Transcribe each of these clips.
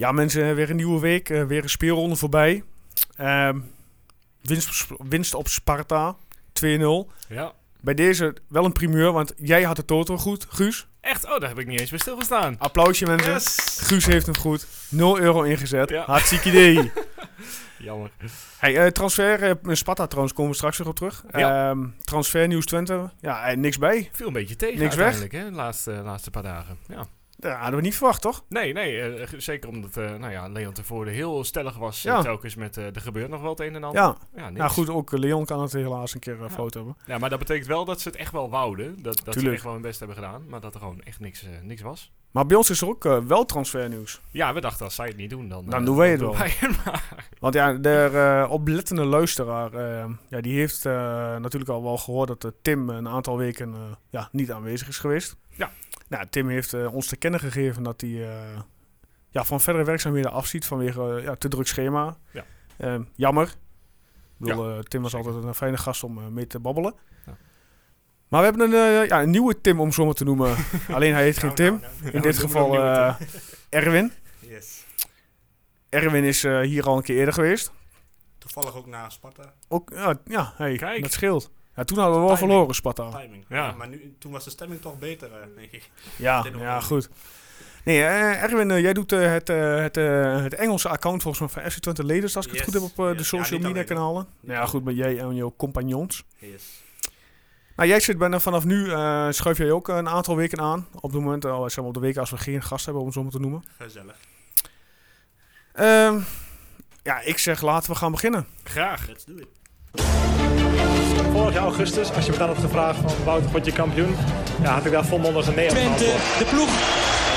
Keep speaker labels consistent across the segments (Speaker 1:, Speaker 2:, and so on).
Speaker 1: Ja, mensen, weer een nieuwe week. eh, weer een speelronde voorbij. Ehm, winst, winst op Sparta. 2-0.
Speaker 2: Ja.
Speaker 1: Bij deze wel een primeur, want jij had de toto goed, Guus.
Speaker 2: Echt? Oh, daar heb ik niet eens bij stilgestaan.
Speaker 1: Applausje mensen.
Speaker 2: Yes!
Speaker 1: Guus heeft hem goed. 0 euro ingezet.
Speaker 2: Ja.
Speaker 1: Hartstikke idee.
Speaker 2: Jammer.
Speaker 1: hey, eh, transfer, eh, Sparta trouwens, komen we straks weer op terug.
Speaker 2: Ja.
Speaker 1: Ehm, transfer Nieuws Twente. Ja, eh, niks bij.
Speaker 2: Viel een beetje tegen
Speaker 1: Niks weg?
Speaker 2: hè? De laatste, laatste paar dagen. Ja.
Speaker 1: Dat hadden we niet verwacht, toch?
Speaker 2: Nee, nee. eh, zeker omdat eh nou ja, Leon tevoren heel stellig was. eh,
Speaker 1: Ja.
Speaker 2: telkens met er gebeurt nog wel het een en ander.
Speaker 1: Ja.
Speaker 2: Ja.
Speaker 1: Nou goed, ook Leon kan het helaas een keer een
Speaker 2: Ja.
Speaker 1: foto hebben.
Speaker 2: Ja, maar dat betekent wel dat ze het echt wel wouden. Dat, dat ze echt wel hun best hebben gedaan. Maar dat er gewoon echt niks, niks was.
Speaker 1: Maar bij ons is er ook eh, wel transfernieuws.
Speaker 2: Ja, we dachten als zij het niet doen, dan...
Speaker 1: Dan
Speaker 2: eh,
Speaker 1: doen wij het wel. Want ja, de eh, oplettende luisteraar, ja, die heeft natuurlijk al wel gehoord dat Tim een aantal weken ja, niet aanwezig is geweest.
Speaker 2: Ja.
Speaker 1: Nou, Tim heeft ons te kennen gegeven dat hij ja, van verdere werkzaamheden afziet vanwege ja, te druk schema.
Speaker 2: Ja.
Speaker 1: Eh, jammer. Ik bedoel,
Speaker 2: Ja,
Speaker 1: Tim was altijd een fijne gast om mee te babbelen.
Speaker 2: Ja.
Speaker 1: Maar we hebben een, eh, ja, een nieuwe Tim, om zo maar te noemen. Alleen hij heet geen
Speaker 3: Nou,
Speaker 1: Tim.
Speaker 3: nou, nou.
Speaker 1: In dit geval eh, Erwin.
Speaker 3: Yes.
Speaker 1: Erwin is eh, hier al een keer eerder geweest.
Speaker 3: Toevallig ook naar Sparta.
Speaker 1: Ook, ja, ja hey,
Speaker 2: Kijk.
Speaker 1: dat scheelt. Ja, toen hadden we wel
Speaker 3: Timing.
Speaker 1: verloren, Sparta.
Speaker 3: Timing.
Speaker 2: Ja.
Speaker 3: Ja. maar nu, toen was de stemming toch beter, denk ik.
Speaker 1: Ja, ja goed. Nee, eh, Erwin, jij doet het, het, het Engelse account volgens mij van FC Twente Leden, als ik het goed heb op de social media kanalen. Nou ja, goed, met jij en jouw compagnons.
Speaker 3: Yes.
Speaker 1: Nou, jij zit bijna vanaf nu, eh, schuif jij ook een aantal weken aan. Op het moment, zeg maar op de weken als we geen gast hebben, om het zo maar te noemen.
Speaker 3: Gezellig.
Speaker 1: Ehm, ja, ik zeg laten we gaan beginnen.
Speaker 2: Graag.
Speaker 3: Let's do it.
Speaker 4: Vorig jaar augustus, als je me dan op de vraag van Wouter, word je kampioen? Ja, had ik daar volmondig een nee op
Speaker 5: Twente, de ploeg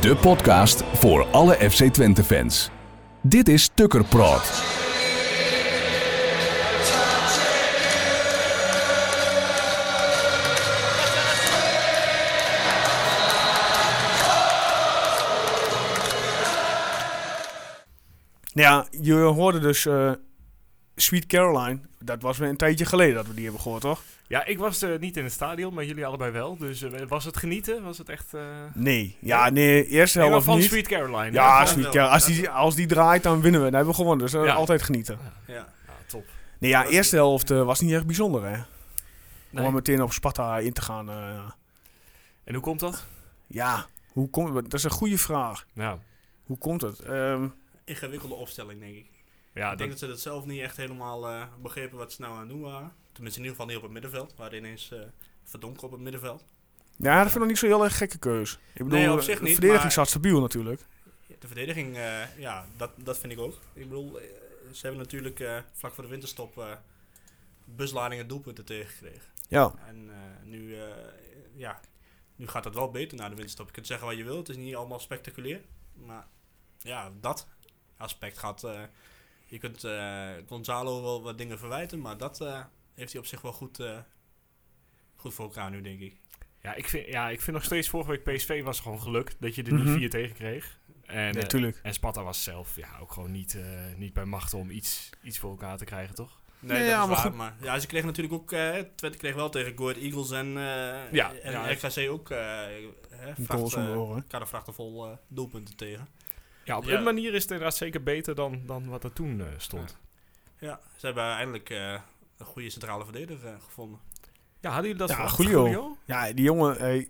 Speaker 6: De podcast voor alle FC Twente fans. Dit is Tukker Praat.
Speaker 1: Ja, je hoorde dus eh, Sweet Caroline. Dat was weer een tijdje geleden dat we die hebben gehoord, toch?
Speaker 2: Ja, ik was eh, niet in het stadion, maar jullie allebei wel. Dus eh, was het genieten? Was het echt... eh
Speaker 1: Nee. Ja, nee, eerste
Speaker 2: nee,
Speaker 1: helft
Speaker 2: van
Speaker 1: niet.
Speaker 2: Sweet Caroline.
Speaker 1: Ja? Sweet. Caroline. Als die, als die draait, dan winnen we. Dan hebben we gewonnen. Dus
Speaker 2: Ja.
Speaker 1: altijd genieten.
Speaker 3: Ja.
Speaker 2: Ja, top.
Speaker 1: Nee, ja, eerste helft eh, was niet echt bijzonder, hè?
Speaker 2: Nee.
Speaker 1: Om meteen op Sparta in te gaan. eh,
Speaker 2: En hoe komt dat?
Speaker 1: ja, hoe komt Dat is een goede vraag.
Speaker 2: Ja,
Speaker 1: Hoe komt het? Ehm,
Speaker 3: Ingewikkelde opstelling, denk ik.
Speaker 2: Ja
Speaker 3: ik denk
Speaker 2: dat,
Speaker 3: dat ze dat zelf niet echt helemaal eh, begrepen wat ze nou aan het doen waren. Tenminste, in ieder geval niet op het middenveld. Waar ineens eh verdonken op het middenveld.
Speaker 1: ja, dat vind ik nog niet zo heel erg gekke keus. Ik bedoel,
Speaker 3: Nee, op zich
Speaker 1: de verdediging
Speaker 3: maar-
Speaker 1: staat stabiel natuurlijk.
Speaker 3: De verdediging, eh, ja, dat, dat vind ik ook. Ik bedoel, ze hebben natuurlijk eh, vlak voor de winterstop eh busladingen doelpunten tegengekregen.
Speaker 1: Ja,
Speaker 3: En eh, nu, eh, ja, nu gaat het wel beter na de winterstop. Je kunt zeggen wat je wil, het is niet allemaal spectaculair. Maar ja, dat aspect gaat... je kunt eh, Gonzalo wel wat dingen verwijten, maar dat eh, heeft hij op zich wel goed, eh, goed voor elkaar nu, denk ik.
Speaker 2: ja, ik vind, ja, ik vind nog steeds vorige week PSV was gewoon geluk dat je er
Speaker 1: Mhm.
Speaker 2: niet vier tegen kreeg. En, en Sparta was zelf ja, ook gewoon niet, eh, niet bij macht om iets, iets voor elkaar te krijgen, toch?
Speaker 3: Nee,
Speaker 1: Nee,
Speaker 3: dat
Speaker 1: ja,
Speaker 3: is
Speaker 1: maar
Speaker 3: waar.
Speaker 1: goed.
Speaker 3: Maar ja, ze kregen natuurlijk ook... eh Twente kreeg wel tegen Go Ahead Eagles en, eh
Speaker 2: Ja,
Speaker 3: en
Speaker 2: ja,
Speaker 3: RKC ook... eh
Speaker 1: de
Speaker 3: vracht, vol eh, doelpunten tegen.
Speaker 2: Ja, op
Speaker 3: Ja.
Speaker 2: een manier is het inderdaad zeker beter dan, dan wat er toen eh, stond.
Speaker 3: Ja, ze hebben eindelijk eh, een goede centrale verdediger eh, gevonden.
Speaker 2: Ja, hadden jullie dat
Speaker 1: Ja, Julio. Ja, die jongen, hey,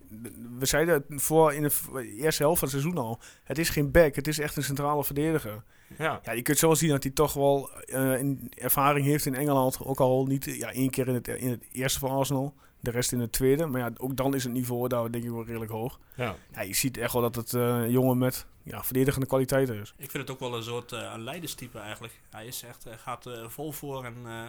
Speaker 1: we zeiden het voor in de eerste helft van het seizoen al. Het is geen back, het is echt een centrale verdediger.
Speaker 2: Ja,
Speaker 1: Ja, je kunt zo zien dat hij toch wel eh, een ervaring heeft in Engeland. Ook al niet ja, één keer in het, in het eerste van Arsenal, de rest in het tweede. Maar ja, ook dan is het niveau daar denk ik wel redelijk hoog.
Speaker 2: ja.
Speaker 1: Ja, je ziet echt wel dat het eh, een jongen met ja, verdedigende kwaliteiten is.
Speaker 3: Ik vind het ook wel een soort eh, een leiderstype eigenlijk. Hij is echt, hij gaat eh, vol voor en eh,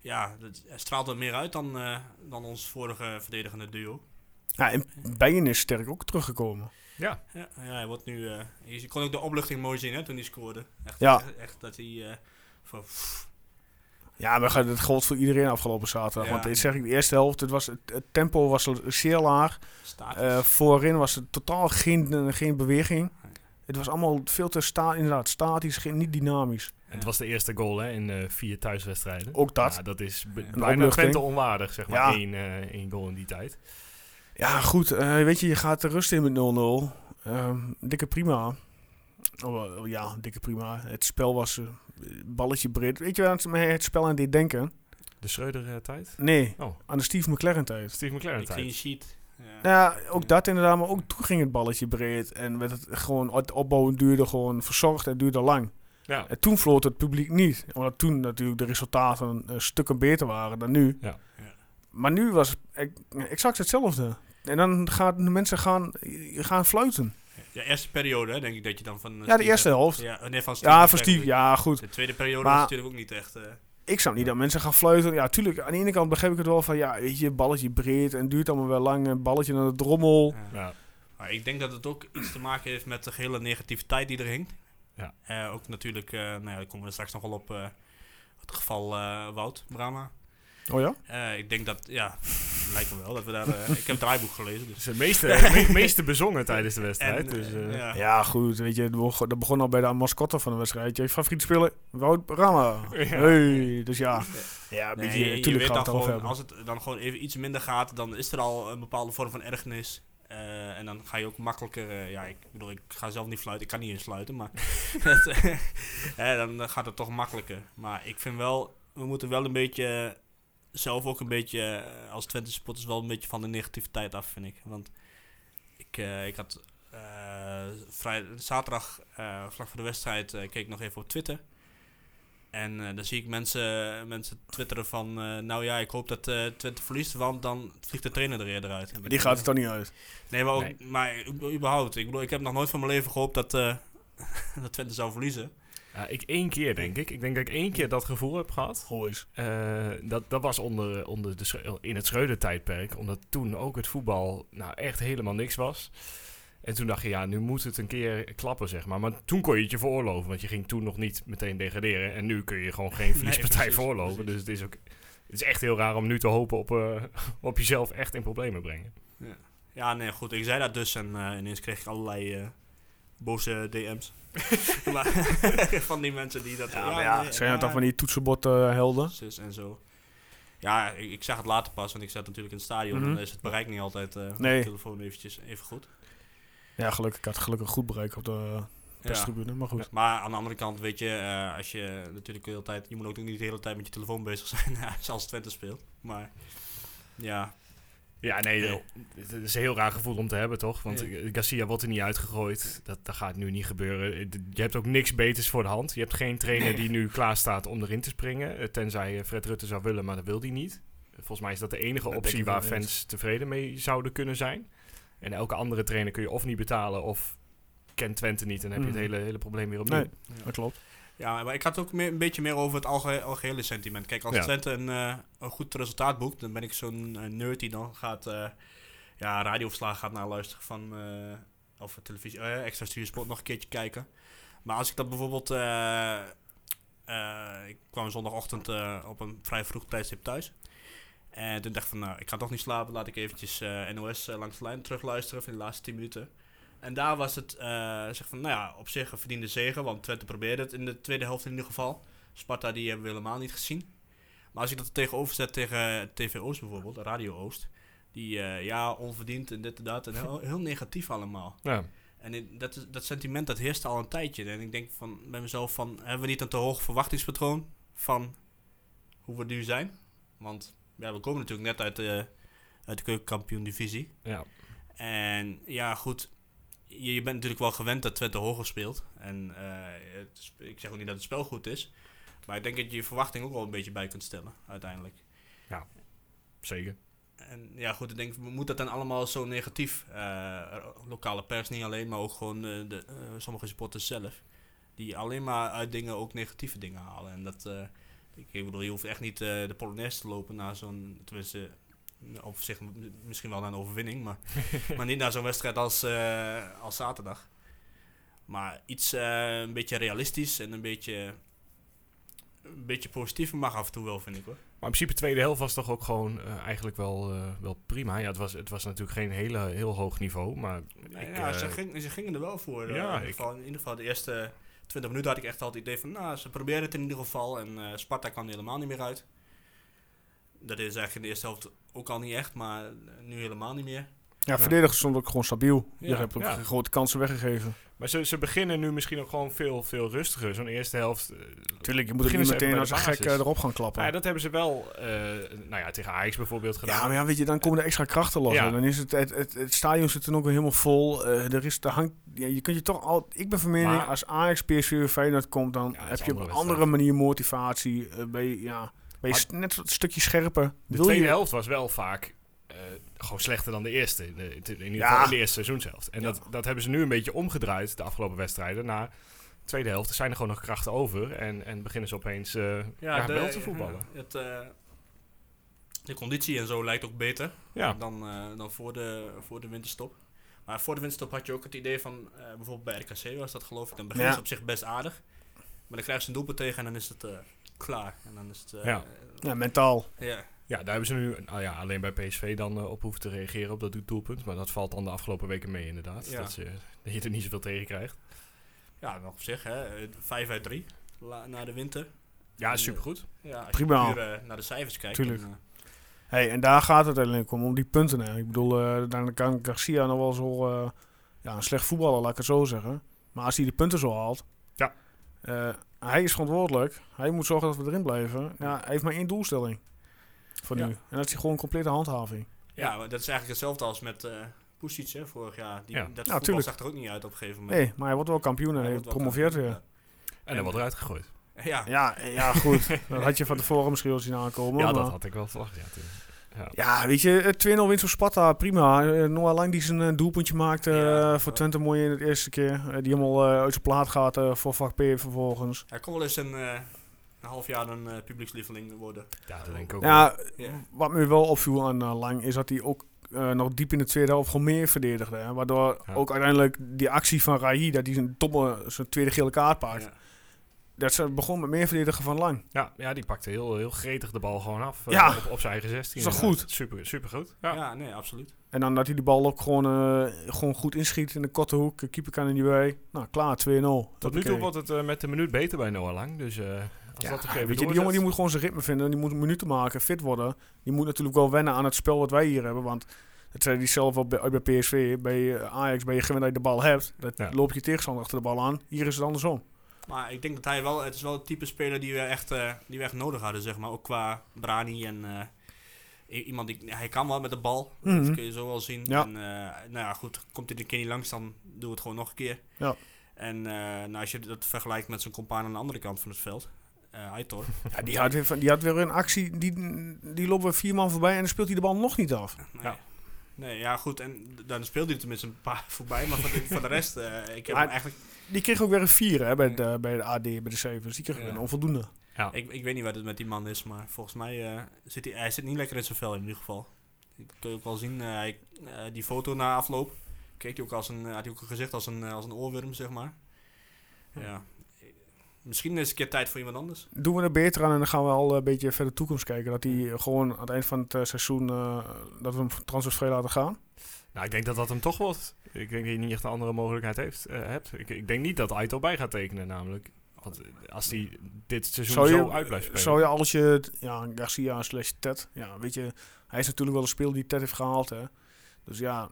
Speaker 3: ja, dat, hij straalt er meer uit dan, eh, dan ons vorige verdedigende duo.
Speaker 1: Ja, en Bijen is sterk ook teruggekomen.
Speaker 2: Ja.
Speaker 3: Ja, ja hij wordt nu... eh, je kon ook de opluchting mooi zien hè, toen hij scoorde. Echt,
Speaker 1: Ja.
Speaker 3: echt, echt dat hij... eh, van, pff,
Speaker 1: Ja, maar het gold voor iedereen afgelopen zaterdag.
Speaker 3: Ja.
Speaker 1: Want dit zeg ik, de eerste helft, het, was, het, het tempo was zeer laag. Eh, voorin was er totaal geen, eh, geen beweging.
Speaker 3: Nee.
Speaker 1: Het was allemaal veel te sta inderdaad, statisch, geen, niet dynamisch.
Speaker 2: En Het was de eerste goal hè, in eh, vier thuiswedstrijden.
Speaker 1: Ook dat.
Speaker 2: Ja, dat is bijna. Twente onwaardig, zeg maar.
Speaker 1: Ja.
Speaker 2: Eén, eh, één goal in die tijd.
Speaker 1: Ja, goed. eh, weet je, je gaat de rust in met 0-0. Ehm, dikke prima. Oh, ja, dikke prima. Het spel was balletje breed. Weet je waar het, mij het spel aan deed denken?
Speaker 2: De Schreuder-tijd.
Speaker 1: Nee,
Speaker 2: Oh,
Speaker 1: aan de Steve McLaren tijd.
Speaker 2: Steve
Speaker 3: clean
Speaker 2: McLaren-tijd.
Speaker 3: sheet. Ja.
Speaker 1: Nou ja, ook dat inderdaad. Maar ook toen ging het balletje breed. En werd het gewoon, het opbouwen duurde gewoon verzorgd en duurde lang.
Speaker 2: Ja.
Speaker 1: En toen floot het publiek niet. Omdat toen natuurlijk de resultaten een stukken beter waren dan nu.
Speaker 2: Ja.
Speaker 3: Ja.
Speaker 1: Maar nu was het ex- exact hetzelfde. En dan gaan de mensen gaan, gaan fluiten.
Speaker 3: Ja, eerste periode denk ik dat je dan van... eh,
Speaker 1: Ja, de
Speaker 3: Steve-
Speaker 1: eerste helft.
Speaker 3: Ja, nee, van
Speaker 1: Ja,
Speaker 3: niet
Speaker 1: voor
Speaker 3: echt.
Speaker 1: Steve, ja goed.
Speaker 3: De tweede periode
Speaker 1: Maar-
Speaker 3: was natuurlijk ook niet echt... eh,
Speaker 1: Ik zou niet dat mensen gaan fluiten. Ja, tuurlijk, aan de ene kant begrijp ik het wel van... Ja, weet je, balletje breed en duurt allemaal wel lang. Een balletje naar de drommel.
Speaker 3: ja.
Speaker 2: Ja.
Speaker 3: Maar ik denk dat het ook iets te maken heeft met de hele negativiteit die er hing.
Speaker 2: Ja.
Speaker 3: Eh, ook natuurlijk, eh, nou ja, daar komen we straks nog wel op eh, het geval Wout Brama.
Speaker 1: Oh ja?
Speaker 3: Eh, ik denk dat, ja, lijkt me wel dat we daar. eh, ik heb het draaiboek gelezen.
Speaker 2: Het
Speaker 3: Dus.
Speaker 2: het meeste, me- meeste bezongen tijdens de wedstrijd.
Speaker 3: En,
Speaker 2: dus,
Speaker 3: eh,
Speaker 2: eh,
Speaker 3: ja.
Speaker 1: Ja, goed. Weet je, het begon- dat begon al bij de mascotte van de wedstrijd. Je favoriete speler? Wout Rama.
Speaker 2: Ja.
Speaker 1: Hey, dus ja. Ja,
Speaker 3: Nee,
Speaker 1: weet
Speaker 3: je,
Speaker 1: je,
Speaker 3: je
Speaker 1: tuurlijk
Speaker 3: weet
Speaker 1: gaan
Speaker 3: dan gewoon,
Speaker 1: hebben.
Speaker 3: als het dan gewoon even iets minder gaat, dan is er al een bepaalde vorm van ergernis. Eh, en dan ga je ook makkelijker, eh, ja, ik bedoel, ik ga zelf niet fluiten, ik kan niet eens fluiten, maar eh, dan gaat het toch makkelijker. Maar ik vind wel, we moeten wel een beetje, zelf ook een beetje, eh, als Twente supporters, wel een beetje van de negativiteit af, vind ik. Want ik, eh, ik had eh, vrij, zaterdag, eh, vlak voor de wedstrijd, eh, keek ik nog even op Twitter. En eh, dan zie ik mensen, mensen twitteren van, eh, nou ja, ik hoop dat eh Twente verliest, want dan vliegt de trainer er eerder uit.
Speaker 1: Maar die gaat er toch niet uit.
Speaker 3: Nee, maar, ook,
Speaker 2: Nee.
Speaker 3: maar überhaupt. Ik bedoel, ik heb nog nooit van mijn leven gehoopt dat, eh, dat Twente zou verliezen.
Speaker 2: Ja, ik één keer, denk ik. Ik denk dat ik één keer dat gevoel heb gehad.
Speaker 1: Goh eens.
Speaker 2: Eh, dat, dat was onder, onder de, in het Schreuder-tijdperk. Omdat toen ook het voetbal nou, echt helemaal niks was. En toen dacht je, ja, nu moet het een keer klappen, zeg maar. Maar toen kon je het je veroorloven. Want je ging toen nog niet meteen degraderen. En nu kun je gewoon geen verliespartij veroorloven.
Speaker 3: precies.
Speaker 2: Dus het is ook... Het is echt heel raar om nu te hopen op, eh, op jezelf echt in problemen brengen.
Speaker 3: Ja, nee, goed. Ik zei dat dus en eh, ineens kreeg ik allerlei boze DM's. van die mensen die dat...
Speaker 1: Ja, ja,
Speaker 3: nee,
Speaker 1: zijn het
Speaker 3: ja,
Speaker 1: dan van die toetsenbordhelden?
Speaker 3: zus en zo. Ja, ik, ik zag het later pas, want ik zat natuurlijk in het stadion. En dan is het bereik niet altijd eh op
Speaker 1: Nee.
Speaker 3: de telefoon eventjes even goed.
Speaker 1: Ja, gelukkig. Ik had gelukkig goed bereik op de
Speaker 3: Ja.
Speaker 1: perstribune. Maar goed.
Speaker 3: Maar aan de andere kant, weet je, eh, als je natuurlijk de hele tijd, je moet ook niet de hele tijd met je telefoon bezig zijn als Twente speelt. Maar ja,
Speaker 2: Ja, nee, het is een heel raar gevoel om te hebben, toch? Want eh, Garcia wordt er niet uitgegooid. Dat, dat gaat nu niet gebeuren. Eh, Je hebt ook niks beters voor de hand. Je hebt geen trainer die nu klaar staat om erin te springen. eh, Tenzij Fred Rutte zou willen, maar dat wil hij niet. Volgens mij is dat de enige
Speaker 1: Dat
Speaker 2: optie waar
Speaker 1: eens.
Speaker 2: fans tevreden mee zouden kunnen zijn. En elke andere trainer kun je of niet betalen of kent Twente niet. En dan heb je het
Speaker 1: Mhm.
Speaker 2: hele, hele probleem weer opnieuw.
Speaker 1: Nee, dat klopt.
Speaker 3: Ja, maar ik had ook meer, een beetje meer over het alge- algehele sentiment. Kijk, als
Speaker 2: Ja.
Speaker 3: Twente een, eh, een goed resultaat boekt, dan ben ik zo'n eh, nerd die dan gaat, eh ja, radioverslagen gaat naar luisteren van, of televisie, extra studio sport nog een keertje kijken. Maar als ik dat bijvoorbeeld, ik kwam zondagochtend op een vrij vroeg tijdstip thuis. En toen dacht ik van, nou, ik ga toch niet slapen. Laat ik eventjes NOS langs de lijn terugluisteren van de laatste 10 minuten. En daar was het, eh, zeg van, nou ja, op zich een verdiende zegen. Want Twente probeerde het in de tweede helft in ieder geval. Sparta, die hebben we helemaal niet gezien. Maar als ik dat tegenover zet tegen TV Oost bijvoorbeeld, Radio Oost. Die, eh, ja, onverdiend en dit en dat. En heel, heel negatief allemaal.
Speaker 2: Ja.
Speaker 3: En in- dat, is- dat sentiment dat heerst al een tijdje. En ik denk van, bij mezelf van, hebben we niet een te hoog verwachtingspatroon van hoe we nu zijn? Want ja, we komen natuurlijk net uit de, uit de keukenkampioen divisie.
Speaker 2: Ja.
Speaker 3: En ja, goed, je, je bent natuurlijk wel gewend dat Twente hoger speelt. En eh, het is- ik zeg ook niet dat het spel goed is. Maar ik denk dat je je verwachting ook wel een beetje bij kunt stellen, uiteindelijk.
Speaker 2: Zeker.
Speaker 3: En ja, goed, ik denk, moet dat dan allemaal zo negatief? eh, lokale pers niet alleen, maar ook gewoon eh, de, sommige supporters zelf. Die alleen maar uit dingen ook negatieve dingen halen. En dat, eh, ik, bedoel, je hoeft echt niet de Polonaise te lopen naar zo'n, tenminste, Op zich misschien wel naar een overwinning, maar, maar niet naar zo'n wedstrijd als, eh, als zaterdag. Maar iets eh, een beetje realistisch en een beetje, een beetje positiever mag af en toe wel, vind ik hoor.
Speaker 2: Maar in principe, de tweede helft was toch ook gewoon eh, eigenlijk wel, wel prima. Ja, het was, het was natuurlijk geen hele, heel hoog niveau, maar ik,
Speaker 3: ja, ze, ging, ze gingen er wel voor.
Speaker 2: ja,
Speaker 3: in, ieder geval, in ieder geval de eerste 20 minuten had ik echt al het idee van, nou, ze proberen het in ieder geval. En Sparta kwam er helemaal niet meer uit. Dat is eigenlijk in de eerste helft ook al niet echt, maar nu helemaal niet meer.
Speaker 1: Ja, verdedigers stond ook gewoon stabiel. Je
Speaker 3: Ja,
Speaker 1: hebt ook
Speaker 2: ja.
Speaker 1: grote kansen weggegeven.
Speaker 2: Maar ze, ze beginnen nu misschien ook gewoon veel, veel rustiger. Zo'n eerste helft. eh,
Speaker 1: Tuurlijk, je moet er niet meteen als een gek eh, erop gaan klappen.
Speaker 2: nou ja, dat hebben ze wel eh, nou ja, tegen Ajax bijvoorbeeld gedaan.
Speaker 1: Ja, maar ja, weet je, dan komen er extra krachten los.
Speaker 2: Ja.
Speaker 1: En Dan is het, het, het, het stadion zit dan ook weer helemaal vol. Eh, er is, er hangt, ja, je kunt je toch al. Ik ben van mening,
Speaker 2: Maar-
Speaker 1: als Ajax, PSV Feyenoord komt, dan heb je op een andere manier motivatie. ben je, ja, je net een stukje scherper.
Speaker 2: de
Speaker 1: Wil
Speaker 2: tweede
Speaker 1: je,
Speaker 2: helft was wel vaak eh, gewoon slechter dan de eerste. In, de- in ieder
Speaker 1: Ja.
Speaker 2: geval in de eerste seizoenshelft. En
Speaker 3: Ja.
Speaker 2: dat, dat hebben ze nu een beetje omgedraaid, de afgelopen wedstrijden. Na de tweede helft zijn er gewoon nog krachten over. En, en beginnen ze opeens eh ja,
Speaker 3: de-
Speaker 2: wel te voetballen.
Speaker 3: ja, het, eh, de conditie en zo lijkt ook beter
Speaker 2: Ja,
Speaker 3: dan, eh, dan voor, de, voor de winterstop. Maar voor de winterstop had je ook het idee van, eh, bijvoorbeeld bij RKC was dat geloof ik, dan beginnen
Speaker 1: Ja.
Speaker 3: ze op zich best aardig. Maar dan krijgen ze een doelpunt tegen en dan is het eh, klaar. En dan is het, eh,
Speaker 2: Ja.
Speaker 1: ja, mentaal.
Speaker 3: ja.
Speaker 2: ja, daar hebben ze nu nou ja, alleen bij PSV dan eh, op hoeven te reageren op dat doelpunt. Maar dat valt dan de afgelopen weken mee inderdaad.
Speaker 3: Ja.
Speaker 2: Dat, ze, dat je er niet zoveel tegen krijgt.
Speaker 3: Ja, nog op zich, hè. eh, 5 uit 3 la- na de winter.
Speaker 2: Ja, supergoed.
Speaker 3: Ja, als
Speaker 1: Prima.
Speaker 3: je puur eh, naar de cijfers kijkt.
Speaker 1: Tuurlijk.
Speaker 3: dan, eh,
Speaker 1: Hey, en daar gaat het uiteindelijk om, om die punten. Hè. Ik bedoel, eh dan kan Garcia nog wel zo eh, ja, een slecht voetballer, laat ik het zo zeggen. Maar als hij die punten zo haalt,
Speaker 2: Ja.
Speaker 1: eh, hij is verantwoordelijk. Hij moet zorgen dat we erin blijven. Ja, hij heeft maar één doelstelling voor
Speaker 3: Ja.
Speaker 1: nu. En dat is gewoon een complete handhaving.
Speaker 3: ja, maar dat is eigenlijk hetzelfde als met eh Pusic, hè, vorig jaar. Die,
Speaker 2: Ja.
Speaker 3: Dat
Speaker 1: Ja,
Speaker 3: voetbal
Speaker 1: tuurlijk.
Speaker 3: zag er ook niet uit op een gegeven moment.
Speaker 1: Nee, maar hij wordt wel kampioen en
Speaker 3: Hij
Speaker 1: hij promoveert weer.
Speaker 2: En dan wordt eruit gegooid.
Speaker 3: Ja, ja.
Speaker 1: Ja, goed. dat had je van tevoren misschien wel zien aankomen.
Speaker 2: Ja,
Speaker 1: maar-
Speaker 2: dat had ik wel verwacht. Ja. Ja.
Speaker 1: Ja, weet je, eh, 2-0 winst voor Sparta, prima. Eh, Noah Lang die zijn eh, doelpuntje maakte
Speaker 3: Ja.
Speaker 1: eh, voor Twente mooi in het eerste keer. Eh, die helemaal eh, uit zijn plaat gaat eh, voor vak P vervolgens.
Speaker 3: Hij kon wel eens een, eh, een half jaar een eh, publiekslieveling worden.
Speaker 2: ja, dat denk ik ook.
Speaker 1: Ja, wat me wel opviel aan eh, Lang is dat hij ook eh, nog diep in de tweede helft gewoon meer verdedigde. Hè, waardoor
Speaker 2: Ja.
Speaker 1: ook uiteindelijk die actie van Rahi, dat hij zijn domme, zijn tweede gele kaart pakt. Dat ze begon met meer verdedigen van Lang.
Speaker 2: Ja, ja, die pakte heel, heel gretig de bal gewoon af. eh,
Speaker 1: Ja.
Speaker 2: Op, op zijn eigen 16.
Speaker 1: Is toch
Speaker 2: inderdaad.
Speaker 1: goed?
Speaker 2: Super, super goed. Ja.
Speaker 3: Ja. nee, absoluut.
Speaker 1: En dan dat hij die bal ook gewoon, eh, gewoon goed inschiet in de korte hoek. De keeper kan er niet bij. Nou, klaar, 2-0.
Speaker 2: Tot nu toe wordt het eh, met de minuut beter bij Noah Lang. Dus eh, als
Speaker 1: Ja,
Speaker 2: dat
Speaker 1: weet je, die jongen die moet gewoon zijn ritme vinden. Die moet minuten maken, fit worden. Die moet natuurlijk wel wennen aan het spel wat wij hier hebben. Want dat zei hij zelf al bij, bij PSV. Bij Ajax ben je gewend dat je de bal hebt. Dat
Speaker 2: Ja.
Speaker 1: loop je tegenstander achter de bal aan. Hier is het andersom.
Speaker 3: Maar ik denk dat hij wel, het is wel het type speler die we echt, eh, die we echt nodig hadden, zeg maar. Ook qua Brani en eh, iemand die, hij kan wel met de bal.
Speaker 1: Mhm.
Speaker 3: Dat kun je zo wel zien.
Speaker 1: Ja.
Speaker 3: En, eh, nou ja, goed, komt hij er een keer niet langs, dan doe het gewoon nog een keer.
Speaker 1: Ja.
Speaker 3: En nou, als je dat vergelijkt met zijn compaan aan de andere kant van het veld, Aitor.
Speaker 1: Ja, die, had weer, die had weer een actie. Die, die lopen we vier man voorbij en dan speelt hij de bal nog niet af.
Speaker 3: Nee.
Speaker 2: Ja.
Speaker 3: Nee, ja goed, en dan speelde hij tenminste een paar voorbij, maar voor de, rest, eh, ik heb
Speaker 1: Maar-
Speaker 3: hem eigenlijk,
Speaker 1: Die kreeg ook weer een 4 hè, bij, de, bij de AD, bij de cijfers. Die kreeg
Speaker 3: Ja.
Speaker 1: weer een onvoldoende.
Speaker 2: Ja.
Speaker 3: ik, ik weet niet wat het met die man is, maar volgens mij eh, zit hij, hij zit niet lekker in zijn vel in ieder geval. Dat kun je ook wel zien, eh, hij, eh, die foto na afloop, keek hij ook als een, had hij ook een gezicht als een, als een oorworm, zeg maar. Ja, misschien is het een keer tijd voor iemand anders.
Speaker 1: Doen we er beter aan en dan gaan we al een beetje verder de toekomst kijken. Dat hij gewoon aan het eind van het eh, seizoen, eh, dat we hem transfervrij laten gaan.
Speaker 2: Nou, ik denk dat dat hem toch wordt. Ik denk dat je niet echt een andere mogelijkheid heeft, eh, hebt. Ik, ik denk niet dat Aito bij gaat tekenen, namelijk. Want als hij dit seizoen
Speaker 1: Zou
Speaker 2: zo uit blijft spelen.
Speaker 1: zou je als je, ja, Garcia slash Ted, ja, weet je, hij is natuurlijk wel een speler die Ted heeft gehaald, hè. Dus ja,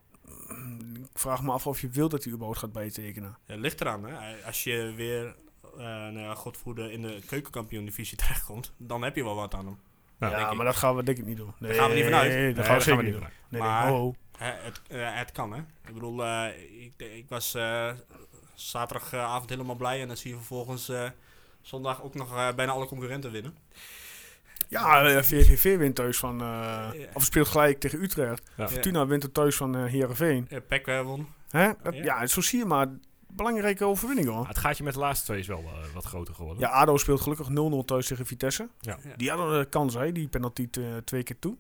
Speaker 1: ik vraag me af of je wil dat hij überhaupt gaat bijtekenen.
Speaker 3: Ja, het ligt eraan, hè. Als je weer, eh nou ja, godvoerde in de keukenkampioen-divisie terechtkomt, dan heb je wel wat aan hem.
Speaker 2: Ja,
Speaker 1: maar dat gaan we denk ik niet doen. Nee,
Speaker 3: gaan we niet vanuit.
Speaker 1: Nee,
Speaker 2: Nee,
Speaker 1: dat gaan we
Speaker 2: daar
Speaker 1: zeker niet doen. Nee,
Speaker 3: Maar- het, eh, het kan, hè. Ik bedoel, eh, ik, ik was eh, zaterdagavond helemaal blij en dan zie je vervolgens eh, zondag ook nog eh, bijna alle concurrenten winnen.
Speaker 1: Ja, VVV wint thuis van, eh,
Speaker 3: Ja.
Speaker 1: of speelt gelijk tegen Utrecht.
Speaker 2: Ja.
Speaker 1: Fortuna wint er thuis van eh Heerenveen.
Speaker 3: Ja, Peck won.
Speaker 1: Hè?
Speaker 3: Ja.
Speaker 1: zo zie je maar. Belangrijke overwinning hoor.
Speaker 2: Maar het gaatje met de laatste twee is wel eh, wat groter geworden.
Speaker 1: Ja, ADO speelt gelukkig 0-0 thuis tegen Vitesse.
Speaker 2: Ja.
Speaker 3: Ja.
Speaker 1: Die hadden de kans, hè, die penalty t- twee keer toe.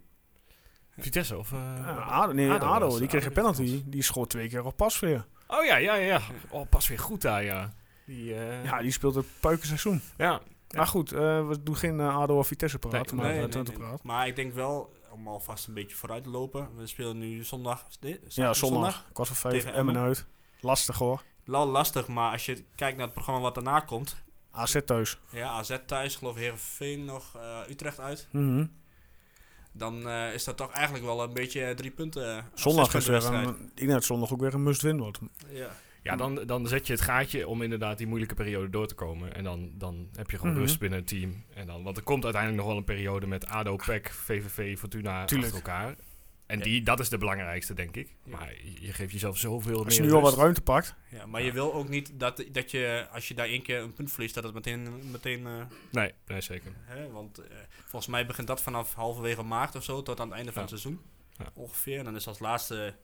Speaker 2: Vitesse of... eh,
Speaker 1: Ja, ADO, nee,
Speaker 2: ADO
Speaker 1: ADO,
Speaker 2: was-
Speaker 1: die kreeg een penalty. Die schoot twee keer op pas weer.
Speaker 2: Oh ja, ja, ja. Oh, pas weer goed daar, ja. Die, eh,
Speaker 1: Ja, die speelt het puikenseizoen.
Speaker 2: ja.
Speaker 1: Maar goed, eh, we doen geen ADO of Vitesse praten,
Speaker 2: Nee,
Speaker 1: maar
Speaker 3: Nee,
Speaker 1: nee, praat.
Speaker 3: Maar ik denk wel, om alvast een beetje vooruit te lopen. We spelen nu zondag. nee,
Speaker 1: Ja, zondag, kwart voor vijf, Emmen. uit. Lastig hoor.
Speaker 3: Wel lastig, maar als je kijkt naar het programma wat daarna komt.
Speaker 1: AZ thuis.
Speaker 3: Ja, AZ thuis, geloof Heerenveen nog, eh, Utrecht uit.
Speaker 1: Mhm.
Speaker 3: Dan eh, is dat toch eigenlijk wel een beetje drie punten. eh,
Speaker 1: Zondag is weer een, ik denk dat zondag ook weer een must-win wordt.
Speaker 3: Ja.
Speaker 2: Ja, dan, dan zet je het gaatje om inderdaad die moeilijke periode door te komen. En dan, dan heb je gewoon
Speaker 1: Mhm.
Speaker 2: rust binnen het team. En dan, want er komt uiteindelijk nog wel een periode met ADO, PEC, VVV, Fortuna
Speaker 1: Tuurlijk.
Speaker 2: achter elkaar. En
Speaker 3: Ja.
Speaker 2: die, dat is de belangrijkste, denk ik.
Speaker 3: Ja.
Speaker 2: Maar je, geeft jezelf zoveel
Speaker 1: Als je
Speaker 2: meer
Speaker 1: nu al wat ruimte pakt.
Speaker 3: Ja, maar je wil ook niet dat, dat je, als je daar één keer een punt verliest, dat het meteen, meteen eh,
Speaker 2: Nee, nee, zeker.
Speaker 3: hè, want eh, volgens mij begint dat vanaf halverwege maart of zo, tot aan het einde van het seizoen.
Speaker 2: Ja.
Speaker 3: Ongeveer. En dan is als laatste,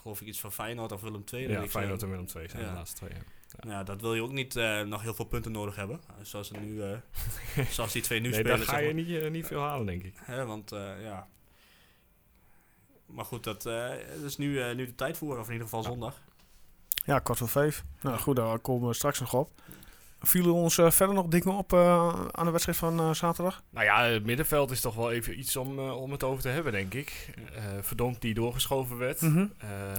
Speaker 3: geloof ik, iets van Feyenoord of Willem II.
Speaker 2: Ja,
Speaker 3: ik
Speaker 2: Feyenoord en Willem II zijn
Speaker 3: Ja.
Speaker 2: de laatste twee. Ja.
Speaker 3: Nou ja, dat wil je ook niet eh, nog heel veel punten nodig hebben. Zoals, het nu, eh, zoals die twee nu
Speaker 2: nee,
Speaker 3: spelen.
Speaker 2: daar ga
Speaker 3: zeg
Speaker 2: je
Speaker 3: maar.
Speaker 2: niet, niet veel halen, denk ik.
Speaker 3: Hè, want eh, ja. Maar goed, dat, eh, dat is nu, eh, nu de tijd voor, of in ieder geval zondag.
Speaker 1: Ja, kwart voor vijf. Nou goed, daar komen we straks nog op. Vielen ons eh, verder nog dingen op eh, aan de wedstrijd van eh, zaterdag?
Speaker 2: Nou ja, het middenveld is toch wel even iets om, om het over te hebben, denk ik. Eh Verdonk die doorgeschoven werd.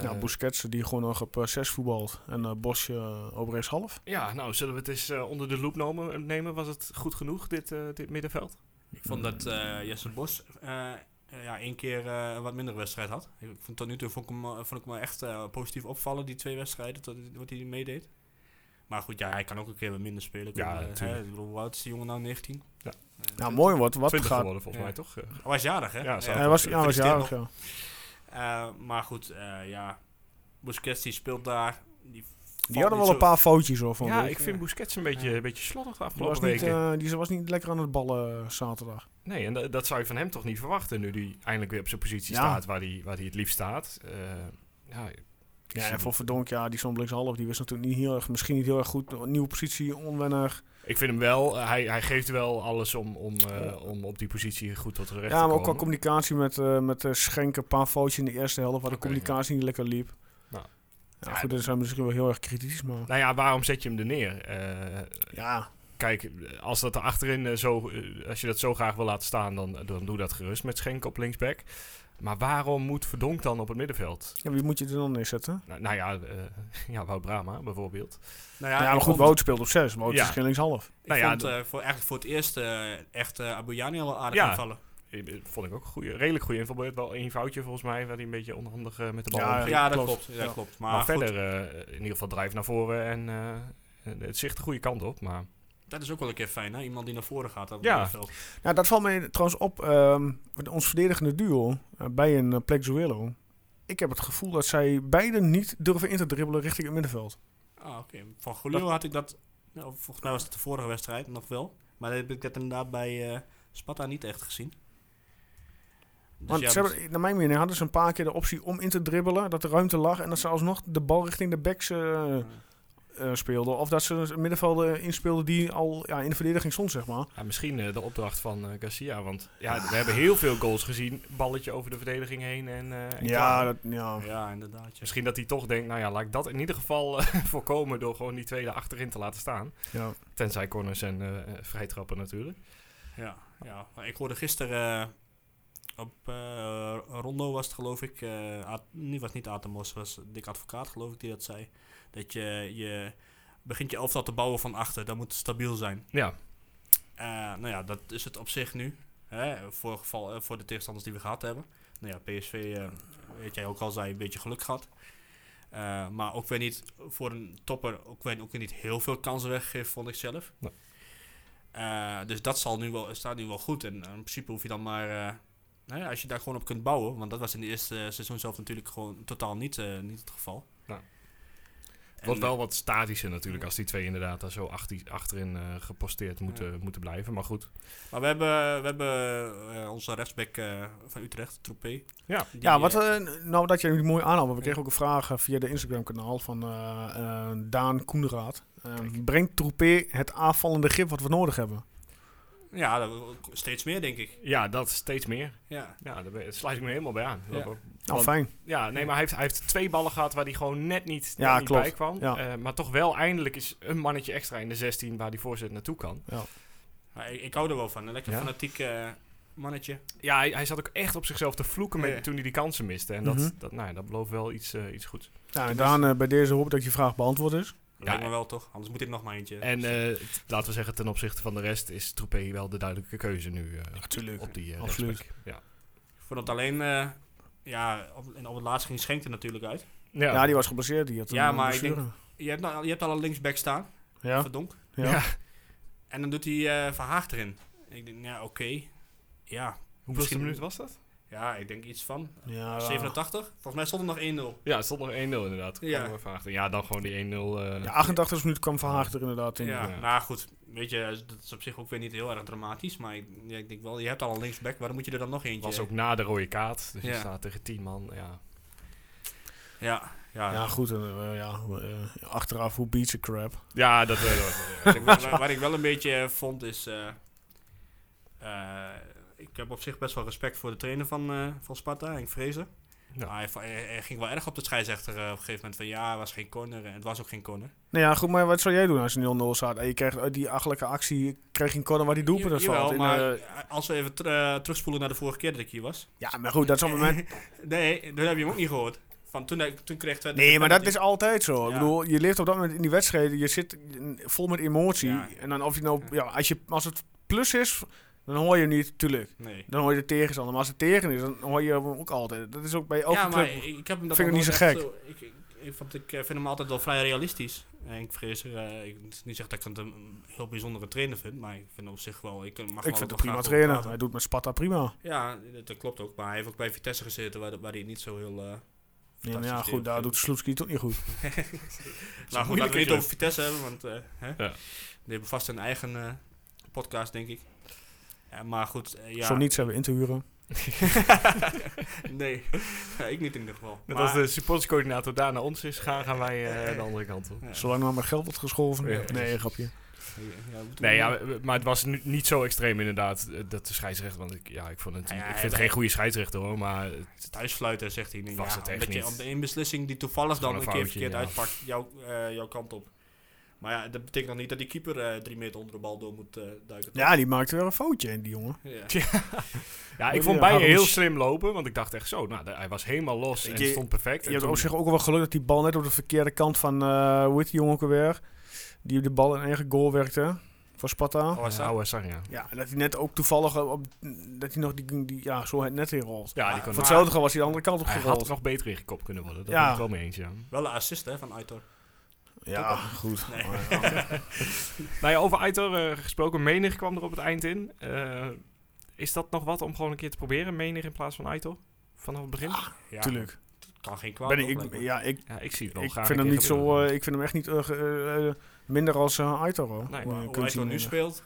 Speaker 1: Ja, Busquets die gewoon nog op 6 voetbalt. En eh Bosje uh, op rechtshalf.
Speaker 2: ja, nou, zullen we het eens eh, onder de loep nemen? Was het goed genoeg, dit, eh, dit middenveld?
Speaker 3: Ik vond dat eh, Jesse Bos ja, één keer eh, een wat minder wedstrijd had. Ik vond tot nu toe vond ik hem, eh, vond ik me echt eh, positief opvallen, die twee wedstrijden, tot, wat hij meedeed. Maar goed, ja, hij kan ook een keer wat minder spelen.
Speaker 2: Ja,
Speaker 3: Ik, eh,
Speaker 2: natuurlijk.
Speaker 3: hè, ik bedoel, hoe oud is die jongen nou? 19?
Speaker 2: Ja.
Speaker 3: Eh,
Speaker 1: Nou, mooi wordt. Wat
Speaker 2: 20
Speaker 1: gaat...
Speaker 2: geworden, volgens
Speaker 3: ja.
Speaker 2: mij, toch? Eh,
Speaker 3: Hij was jarig, hè?
Speaker 2: Ja.
Speaker 1: Hij was, ja, hij was jarig, ja.
Speaker 3: Eh, maar goed, eh, ja. Busquets die speelt daar. Die,
Speaker 1: Die hadden wel een paar foutjes hoor, vond
Speaker 2: ja,
Speaker 1: ik.
Speaker 2: ik vind Busquets een beetje,
Speaker 3: Ja.
Speaker 2: een beetje slordig de
Speaker 1: Die was,
Speaker 2: afgelopen
Speaker 1: niet,
Speaker 2: weken.
Speaker 1: eh, die was niet lekker aan het ballen eh, zaterdag.
Speaker 2: Nee, en da- dat zou je van hem toch niet verwachten, nu hij eindelijk weer op zijn positie
Speaker 1: Ja.
Speaker 2: staat waar hij, waar hij het liefst staat. Eh, ja,
Speaker 1: Ja, en voor Verdonk, ja, die stond linkshalf. Die was natuurlijk niet heel erg, misschien niet heel erg goed. Een nieuwe positie, onwennig.
Speaker 2: Ik vind hem wel, hij, hij geeft wel alles om, om, eh, om op die positie goed tot recht
Speaker 1: Ja,
Speaker 2: te
Speaker 1: maar ook
Speaker 2: komen.
Speaker 1: qua communicatie met, eh met Schenken. Een paar foutjes in de eerste helft waar de communicatie niet lekker liep.
Speaker 2: Nou.
Speaker 1: Ja,
Speaker 2: Ja,
Speaker 1: goed, dat zijn we misschien wel heel erg kritisch, maar...
Speaker 2: Nou ja, waarom zet je hem er neer? Eh,
Speaker 1: Ja,
Speaker 2: kijk, als dat er achterin eh, zo, eh, als je dat zo graag wil laten staan, dan, dan doe dat gerust met Schenk op linksback. Maar waarom moet Verdonk dan op het middenveld?
Speaker 1: ja, wie moet je er dan neerzetten?
Speaker 2: Nou, nou ja, eh ja, Wout Brama bijvoorbeeld.
Speaker 3: nou
Speaker 1: Ja, maar goed,
Speaker 3: vond-
Speaker 1: Wout speelt op 6. Wout
Speaker 2: Ja.
Speaker 1: is geen linkshalf.
Speaker 3: Ik
Speaker 2: Nou ja,
Speaker 3: vond voor, eigenlijk voor het eerst echt uh, al aardig
Speaker 2: Ja.
Speaker 3: invallen.
Speaker 2: Vond ik ook een goede, redelijk goede inval. Wel één foutje volgens mij, waar hij een beetje onhandig eh, met de bal
Speaker 1: Ja,
Speaker 2: omging.
Speaker 3: Ja, dat
Speaker 1: klopt.
Speaker 3: klopt. Ja,
Speaker 1: Ja.
Speaker 3: klopt.
Speaker 2: Maar, verder eh, in ieder geval drive naar voren en eh, het zicht de goede kant op. Maar
Speaker 3: dat is ook wel een keer fijn, hè? Iemand die naar voren gaat. op
Speaker 2: Ja.
Speaker 1: Nou, dat valt mij trouwens op. ehm, met ons verdedigende duo bij een uh, Plexuelo. Ik heb het gevoel dat zij beiden niet durven in te dribbelen richting het middenveld.
Speaker 3: Ah, oké. Van Golio had ik dat... Nou, volgens mij was het de vorige wedstrijd nog wel. Maar dan heb ik dat inderdaad bij eh Sparta niet echt gezien. Dus
Speaker 1: Want
Speaker 3: ja,
Speaker 1: ze hebben, naar mijn mening hadden ze een paar keer de optie om in te dribbelen. Dat er ruimte lag. En dat ze alsnog de bal richting de backs eh, eh, speelden. Of dat ze een middenvelden inspeelden die al ja, in de verdediging stond, zeg maar.
Speaker 2: ja, misschien eh, de opdracht van eh, Garcia. Want ja, we hebben heel veel goals gezien. Balletje over de verdediging heen en, eh, en
Speaker 1: Ja, dat, ja.
Speaker 3: Ja, inderdaad. Ja.
Speaker 2: Misschien dat hij toch denkt, nou ja, laat ik dat in ieder geval voorkomen door gewoon die tweede achterin te laten staan.
Speaker 1: ja.
Speaker 2: Tenzij corners en vrijtrappen natuurlijk.
Speaker 3: Ja, ja. Maar ik hoorde gisteren op eh, Rondo was het geloof ik, nee, was niet Atemos, was Dick Advocaat geloof ik die dat zei. Dat je, je begint je elftal te bouwen van achter, dat moet stabiel zijn.
Speaker 2: Ja,
Speaker 3: Eh, nou ja, dat is het op zich nu. Hè, voor, geval, voor de tegenstanders die we gehad hebben. Nou ja, PSV, weet jij ook al, zei een beetje geluk gehad. Eh, maar ook weer niet voor een topper, ook weer, ook weer niet heel veel kansen weggegeven, vond ik zelf.
Speaker 2: Nee.
Speaker 3: Dus dat zal nu wel, staat nu wel goed. En in principe hoef je dan maar, nou ja, als je daar gewoon op kunt bouwen, want dat was in de eerste eh, seizoen zelf natuurlijk gewoon totaal niet, eh, niet het geval.
Speaker 2: Nou. Wordt wel wat statischer natuurlijk als die twee inderdaad daar zo achter, achterin eh, geposteerd moeten, moeten blijven. Maar goed,
Speaker 3: Maar we hebben, we hebben eh, onze rechtsback eh, van Utrecht, Troepé.
Speaker 2: Ja.
Speaker 3: Die,
Speaker 1: Ja, wat,
Speaker 3: eh,
Speaker 1: eh, nou dat je het mooi aanhaalt. We kregen ook een vraag eh, via de Instagram kanaal van eh, eh, Daan Koenraad. Eh, brengt Troepé het aanvallende grip wat we nodig hebben?
Speaker 3: Ja, dat, steeds meer denk ik.
Speaker 2: Ja, dat steeds meer.
Speaker 3: Ja.
Speaker 2: Ja, daar sluit ik me helemaal bij aan.
Speaker 3: Ja.
Speaker 1: Nou, fijn.
Speaker 2: Ja, nee, maar hij heeft, hij heeft twee ballen gehad waar hij gewoon net niet, net
Speaker 1: Ja,
Speaker 2: niet
Speaker 1: klopt.
Speaker 2: bij kwam.
Speaker 1: Ja.
Speaker 2: Eh, maar toch wel eindelijk is een mannetje extra in de 16 waar die voorzet naartoe kan.
Speaker 3: Maar ik, ik hou er wel van. Een lekker
Speaker 2: Ja?
Speaker 3: fanatiek eh, mannetje.
Speaker 2: Ja, hij, hij zat ook echt op zichzelf te vloeken met,
Speaker 3: Ja.
Speaker 2: toen hij die kansen miste. En dat,
Speaker 1: Mhm.
Speaker 2: dat, nou ja, dat belooft wel iets, eh, iets goeds.
Speaker 1: Nou, en Daan, bij deze hoop dat je vraag beantwoord is.
Speaker 3: Lijkt
Speaker 2: Ja,
Speaker 3: me wel toch? Anders moet ik nog maar eentje.
Speaker 2: En eh, t- laten we zeggen, ten opzichte van de rest is Troepé wel de duidelijke keuze nu eh,
Speaker 1: Natuurlijk.
Speaker 2: op die eh
Speaker 1: absoluut.
Speaker 2: Ja.
Speaker 3: Het alleen... eh, ja, op, en op het laatst ging Schenk er natuurlijk uit.
Speaker 2: Ja.
Speaker 1: Ja, die was geblesseerd. Die had
Speaker 3: Ja, maar ik. Je hebt, nou, je hebt al een linksback staan.
Speaker 1: Ja,
Speaker 3: Verdonk.
Speaker 1: ja.
Speaker 2: Ja.
Speaker 3: En dan doet hij eh Verhaag erin. Ik denk, ja, oké. Ja.
Speaker 2: Hoeveelste
Speaker 3: Misschien-
Speaker 2: minuut was dat?
Speaker 3: Ja, ik denk iets van
Speaker 1: Ja,
Speaker 3: 87. Volgens mij stond er nog 1-0.
Speaker 2: Ja, het stond nog 1-0 inderdaad.
Speaker 3: Ja.
Speaker 2: Ja, dan gewoon die 1-0. eh,
Speaker 1: Ja, 88 minuten kwam Verhaag er inderdaad in.
Speaker 3: Ja,
Speaker 2: Ja.
Speaker 3: nou goed. Weet je, dat is op zich ook weer niet heel erg dramatisch. Maar ik, ja, ik denk wel, je hebt al een linksback. Waarom moet je er dan nog eentje?
Speaker 2: was ook na de rode kaart. Dus je staat tegen 10 man. Ja.
Speaker 3: Ja, ja.
Speaker 1: Ja, goed. en, eh, ja, achteraf, hoe beats a crap.
Speaker 2: Ja, dat weet ik
Speaker 3: Wat ik wel- waar, waar ik wel een beetje vond is... eh, eh, heb op zich best wel respect voor de trainer van, eh, van Sparta, Henk Vrezen.
Speaker 2: Ja.
Speaker 3: Maar hij, ging wel erg op de scheidsrechter eh, op een gegeven moment van ja, het was geen corner en het was ook geen corner.
Speaker 1: Nou ja, goed, maar wat zou jij doen als je 0-0 staat? En je krijgt uit die achterlijke actie, kreeg je een corner waar die doelpunt valt. In,
Speaker 3: maar
Speaker 1: eh,
Speaker 3: als we even eh, terugspoelen naar de vorige keer dat ik hier was.
Speaker 1: ja, maar goed, dat is op het moment...
Speaker 3: nee, toen heb je hem ook niet gehoord. Van toen, toen kreeg
Speaker 1: Nee, maar dat is altijd zo. Ik bedoel, je leeft op dat moment in die wedstrijden, je zit vol met emotie.
Speaker 3: Ja.
Speaker 1: En dan of je nou, ja, als, je, als het plus is, dan hoor je hem niet, tuurlijk.
Speaker 3: Nee.
Speaker 1: Dan hoor je de tegenstander. Maar als het tegen is, dan hoor je hem ook altijd. Dat is ook bij elke
Speaker 3: ja, maar
Speaker 1: club.
Speaker 3: ik, ik heb hem dat
Speaker 1: vind ik niet zo gek.
Speaker 3: ik, ik, ik, want ik eh, vind hem altijd wel vrij realistisch. Vrezer, eh ik het is niet zeg dat ik het een heel bijzondere trainer vind, maar ik vind hem op zich wel... Ik, mag
Speaker 1: Ik
Speaker 3: wel
Speaker 1: vind het een prima trainer. Hij doet met Sparta prima.
Speaker 3: Ja, dat, dat klopt ook. Maar hij heeft ook bij Vitesse gezeten, waar, waar hij niet zo heel... eh
Speaker 1: Ja, ja, goed, daar doet Sloetski het ook niet goed.
Speaker 3: Nou goed, laten we het niet over Vitesse hebben, want eh hè?
Speaker 2: Ja.
Speaker 3: die hebben vast een eigen eh, podcast, denk ik. Ja, maar goed, eh, ja.
Speaker 1: Zo niets hebben we in te huren.
Speaker 3: nee, Ja, ik niet in ieder geval.
Speaker 2: Net
Speaker 3: Maar-
Speaker 2: als de supporterscoördinator daar naar ons is gaan, gaan wij eh, de andere kant op.
Speaker 3: Ja.
Speaker 1: Zolang er maar geld wordt geschoven.
Speaker 2: Ja.
Speaker 1: Nee, grapje.
Speaker 2: Nee, ja, maar het was nu niet zo extreem inderdaad, eh, dat de scheidsrechter, want ik, ja, ik, vond het,
Speaker 3: Ja, ja,
Speaker 2: ik vind het geen goede scheidsrechter hoor, maar het-
Speaker 3: thuisfluiten, zegt hij.
Speaker 2: Was
Speaker 3: ja,
Speaker 2: het echt
Speaker 3: je
Speaker 2: niet.
Speaker 3: op de een beslissing die toevallig dan een
Speaker 2: een
Speaker 3: keer verkeerd
Speaker 2: ja.
Speaker 3: uitpakt, jouw, eh, jouw kant op. Maar ja, dat betekent nog niet dat die keeper eh, drie meter onder de bal door moet eh, duiken. toch?
Speaker 1: Ja, die maakte weer een foutje in, die jongen.
Speaker 3: Ja.
Speaker 2: ja, ik vond Bijen
Speaker 1: Harms.
Speaker 2: heel slim lopen, want ik dacht echt zo, nou, de- hij was helemaal los en
Speaker 1: Je-
Speaker 2: stond perfect.
Speaker 1: Je hebt op zich ook wel geluk dat die bal net op de verkeerde kant van, eh hoe heet die jongen ook alweer? Die de bal in eigen goal werkte. Voor Sparta.
Speaker 3: Oh, was
Speaker 2: Ja,
Speaker 3: dat?
Speaker 2: oude Sarri, ja.
Speaker 1: Ja, en dat hij net ook toevallig op, dat hij nog die, die ja, zo het net inrolt.
Speaker 2: Ja, die
Speaker 3: Maar-
Speaker 2: kon
Speaker 1: Voor hetzelfde was hij de andere kant op
Speaker 2: hij had
Speaker 1: gerold.
Speaker 2: er nog beter ingekopt kunnen worden, dat
Speaker 1: Ja.
Speaker 2: ben ik wel mee eens, ja.
Speaker 3: Wel een assist hè, van Aitor.
Speaker 1: Ja, goed.
Speaker 3: Nee.
Speaker 1: Maar, ja.
Speaker 2: Nou ja, over Aitor eh, gesproken, Menig kwam er op het eind in. Eh, is dat nog wat om gewoon een keer te proberen, Menig in plaats van Aitor? Vanaf het begin?
Speaker 3: Ja,
Speaker 1: Tuurlijk.
Speaker 3: Kan geen kwaad.
Speaker 1: Ben ik, ja, ik,
Speaker 2: Ja, ik zie het wel
Speaker 1: ik
Speaker 2: graag
Speaker 1: vind hem niet zo, eh, ik vind hem echt niet minder als uh, Aitor.
Speaker 2: Nee,
Speaker 1: Eh,
Speaker 3: Hoe, Aitor nu speelt,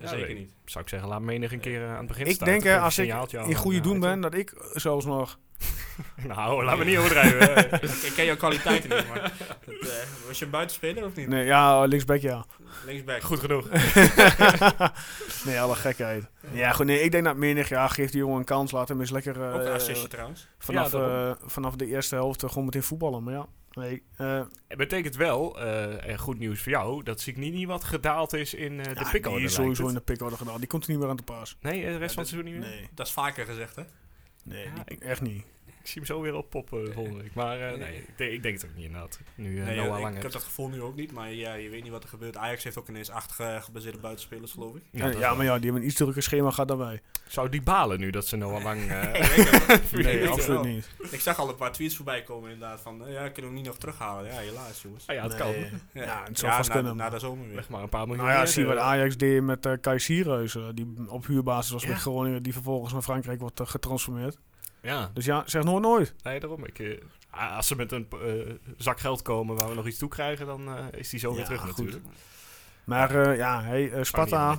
Speaker 2: Ja,
Speaker 3: zeker
Speaker 2: weet-
Speaker 3: niet.
Speaker 2: Zou ik zeggen, laat Menig een keer aan het begin
Speaker 1: Ik
Speaker 2: staan.
Speaker 1: denk, hè,
Speaker 2: geeft
Speaker 1: als ik in goede
Speaker 2: ja,
Speaker 1: doen ben, dat ik zelfs nog...
Speaker 2: Nou, laten we niet overdrijven.
Speaker 3: ik, ken jouw kwaliteiten niet, maar het, eh, was je een buitenspeler of niet?
Speaker 1: Nee, ja, linksback ja.
Speaker 3: Linksback.
Speaker 2: Goed genoeg.
Speaker 1: nee, alle gekheid. Ja, goed, nee, ik denk dat menig, ja, geeft die jongen een kans, laat hem eens lekker eh,
Speaker 3: Ook een assistje trouwens.
Speaker 1: vanaf,
Speaker 2: Ja,
Speaker 1: eh, vanaf de eerste helft eh, gewoon meteen voetballen. Maar ja, nee, eh
Speaker 2: Het betekent wel, eh, en goed nieuws voor jou, dat Signini wat gedaald is in eh, de
Speaker 1: ja,
Speaker 2: pick
Speaker 1: die is sowieso in de pick gedaan. Die komt er niet meer aan te pas.
Speaker 2: Nee, eh, de rest
Speaker 3: Ja,
Speaker 2: van het seizoen niet meer?
Speaker 1: Nee,
Speaker 3: Dat is vaker gezegd, hè?
Speaker 1: Nee
Speaker 2: Ja, ik-
Speaker 1: echt niet.
Speaker 2: Ik zie hem zo weer op poppen volgende week. Maar eh, nee, ik denk, ik denk het ook niet inderdaad. Nu eh
Speaker 3: Nee,
Speaker 2: Noah
Speaker 3: ik,
Speaker 2: Lang
Speaker 3: ik heb dat gevoel nu ook niet, maar ja, je weet niet wat er gebeurt. Ajax heeft ook ineens acht ge- gebaseerde buitenspelers, geloof ik.
Speaker 2: Ja,
Speaker 1: maar ja, die hebben een iets drukker schema gehad dan wij.
Speaker 2: Zou die balen nu dat ze Noah Lang... eh,
Speaker 3: weet
Speaker 1: Nee, absoluut niet.
Speaker 3: Ik zag al een paar tweets voorbij komen inderdaad van, eh, ja, ik kan hem niet nog terughalen. Ja, helaas jongens.
Speaker 2: ah ja, het
Speaker 1: Nee.
Speaker 2: kan.
Speaker 1: Ja, het zou vast
Speaker 3: na,
Speaker 1: kunnen.
Speaker 3: Na de zomer weer.
Speaker 2: Leg maar een paar miljoen.
Speaker 1: Nou ja, zie wat
Speaker 2: eh,
Speaker 1: Ajax deed met eh Kai Sierhuis, eh, die op huurbasis was
Speaker 2: Ja.
Speaker 1: met Groningen, die vervolgens naar Frankrijk wordt eh, getransformeerd.
Speaker 2: Ja,
Speaker 1: Dus ja, zeg nooit nooit.
Speaker 2: nee, daarom. Ik, eh, als ze met een eh, zak geld komen waar we nog iets toe krijgen, dan eh, is die zo weer
Speaker 1: Ja,
Speaker 2: terug
Speaker 1: goed.
Speaker 2: natuurlijk.
Speaker 1: Maar eh, ja, hey, Sparta,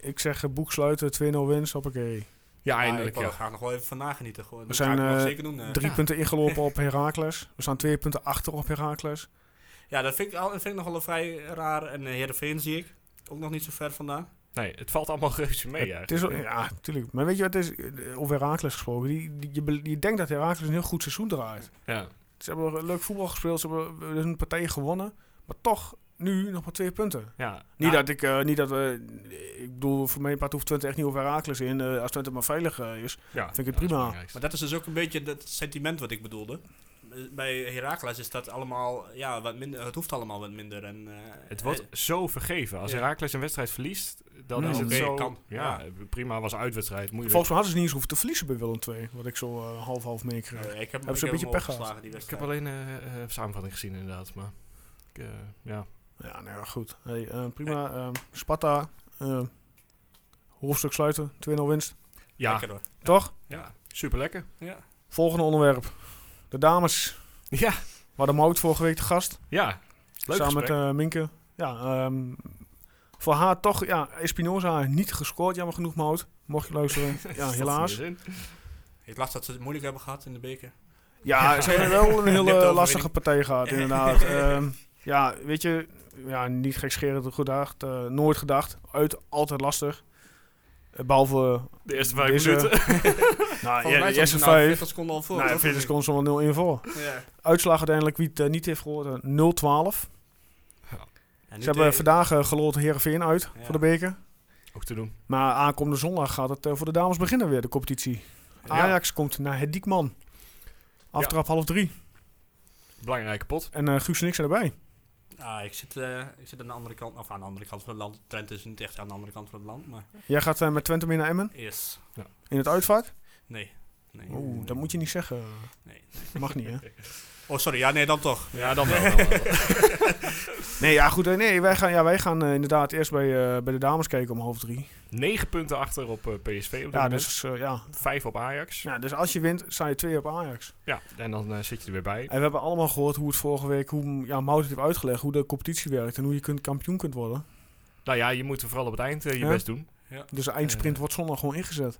Speaker 1: ik zeg boek sluiten, 2-0 winst, hoppakee.
Speaker 2: Ja,
Speaker 3: Ja, ik
Speaker 2: eindelijk. Ja.
Speaker 3: er graag nog wel even van nagenieten. Gewoon.
Speaker 1: We zijn,
Speaker 3: ik zeker doen.
Speaker 1: Drie
Speaker 2: Ja.
Speaker 1: punten ingelopen op Heracles. We staan twee punten achter op Heracles.
Speaker 3: Ja, dat vind ik, al, dat vind ik nog wel een vrij raar. En uh, Heerenveen zie ik. Ook nog niet zo ver vandaan.
Speaker 2: Nee, het valt allemaal reuze mee
Speaker 1: het is,
Speaker 2: eigenlijk.
Speaker 1: ja, natuurlijk. Maar weet je wat het is? Over Herakles gesproken. Die, die, je, je denkt dat Herakles een heel goed seizoen draait.
Speaker 2: Ja.
Speaker 1: Ze hebben leuk voetbal gespeeld. Ze hebben hun partij gewonnen. Maar toch nu nog maar twee punten.
Speaker 2: Ja.
Speaker 1: Niet
Speaker 2: Nou,
Speaker 1: dat ik, eh, niet dat we, ik bedoel, voor mijn part hoeft Twente echt niet over Herakles in. Eh, als Twente maar veilig eh, is.
Speaker 2: ja,
Speaker 1: vind ik het
Speaker 2: dat
Speaker 1: prima.
Speaker 3: Maar dat is dus ook een beetje het sentiment wat ik bedoelde. Eh, Bij Heracles is dat allemaal, ja, wat minder, het hoeft allemaal wat minder. En, eh,
Speaker 2: Het wordt
Speaker 3: eh,
Speaker 2: zo vergeven. Als
Speaker 3: Ja.
Speaker 2: Herakles een wedstrijd verliest, dan is het
Speaker 3: Oké,
Speaker 2: zo...
Speaker 3: kan.
Speaker 2: Ja,
Speaker 3: Ja.
Speaker 2: prima, was een uitwedstrijd. Moeilijk.
Speaker 1: Volgens mij hadden ze niet eens hoeven te verliezen bij Willem II. Wat ik zo eh, half-half meekreeg.
Speaker 3: eh, ik heb, ik
Speaker 1: ze een
Speaker 3: heb
Speaker 1: beetje pech gehad?
Speaker 2: ik heb alleen een uh, samenvatting gezien inderdaad, maar... Ik, eh, ja.
Speaker 1: Ja, nou ja, goed. Hey, eh, prima. Eh, Sparta, eh, hoofdstuk sluiten. 2-0 winst.
Speaker 2: Ja,
Speaker 3: Lekker.
Speaker 1: Toch?
Speaker 2: ja, super lekker.
Speaker 3: Ja.
Speaker 1: Volgende onderwerp. De dames.
Speaker 2: Ja,
Speaker 1: We hadden Mout vorige week te gast.
Speaker 2: ja. Leuk
Speaker 1: samen
Speaker 2: gesprek.
Speaker 1: met eh, Minke. Ja, ehm, voor haar toch, ja, Espinoza niet gescoord, jammer genoeg, Mout. Mocht je luisteren. Ja, helaas.
Speaker 3: Ik las dat ze het moeilijk hebben gehad in de beker.
Speaker 1: Ja, ze hebben wel een hele lastige partij gehad, inderdaad. Ehm, ja, weet je, ja, niet gekscherend gedacht. eh, nooit gedacht. Uit, altijd lastig. Eh, behalve,
Speaker 2: De eerste vijf
Speaker 1: Deze-
Speaker 2: minuten.
Speaker 1: Nou, ja, de eerste
Speaker 3: nou
Speaker 1: vijf.
Speaker 3: 40 seconden al voor.
Speaker 1: Nou, ja,
Speaker 3: toch?
Speaker 1: 40 seconden zo'n 0 in voor.
Speaker 3: Ja.
Speaker 1: Uitslag uiteindelijk, wie het eh, niet heeft gehoord, eh, 0-12.
Speaker 3: En
Speaker 1: Ze hebben vandaag uh, geloten Heerenveen uit
Speaker 3: Ja.
Speaker 1: voor de beker.
Speaker 2: Ook te doen.
Speaker 1: Maar aankomende zondag gaat het eh, voor de dames beginnen weer, de competitie. Ajax komt naar het Diekman. Aftrap half drie.
Speaker 2: Belangrijke pot.
Speaker 1: En eh Guus en ik zijn erbij.
Speaker 3: Ah, ik, zit, eh, ik zit aan de andere kant, of aan de andere kant van het land. Trent is niet echt aan de andere kant van het land, maar
Speaker 1: Jij gaat eh, met Twente mee naar Emmen
Speaker 3: yes.
Speaker 1: in het uitvak.
Speaker 3: Nee. nee.
Speaker 1: Oeh, dat moet je niet zeggen.
Speaker 3: Nee.
Speaker 1: Mag niet, hè?
Speaker 3: Oh, sorry. Ja, nee, dan toch.
Speaker 2: Ja, dan wel. dan wel.
Speaker 1: Nee, ja, goed. eh, Nee, wij gaan, ja, wij gaan eh, inderdaad eerst bij, eh, bij de dames kijken om half drie.
Speaker 2: Negen punten achter op eh, PSV op
Speaker 1: Ja, dus, ja.
Speaker 2: Vijf op Ajax. Ja,
Speaker 1: ja, dus als je wint, sta je twee op Ajax.
Speaker 2: en dan zit je er weer bij.
Speaker 1: En we hebben allemaal gehoord hoe het vorige week, hoe ja, Mout het heeft uitgelegd, hoe de competitie werkt en hoe je kunt, kampioen kunt worden.
Speaker 2: Nou ja, je moet er vooral op het eind je
Speaker 1: Ja.
Speaker 2: best doen.
Speaker 1: Dus de eindsprint wordt zondag gewoon ingezet.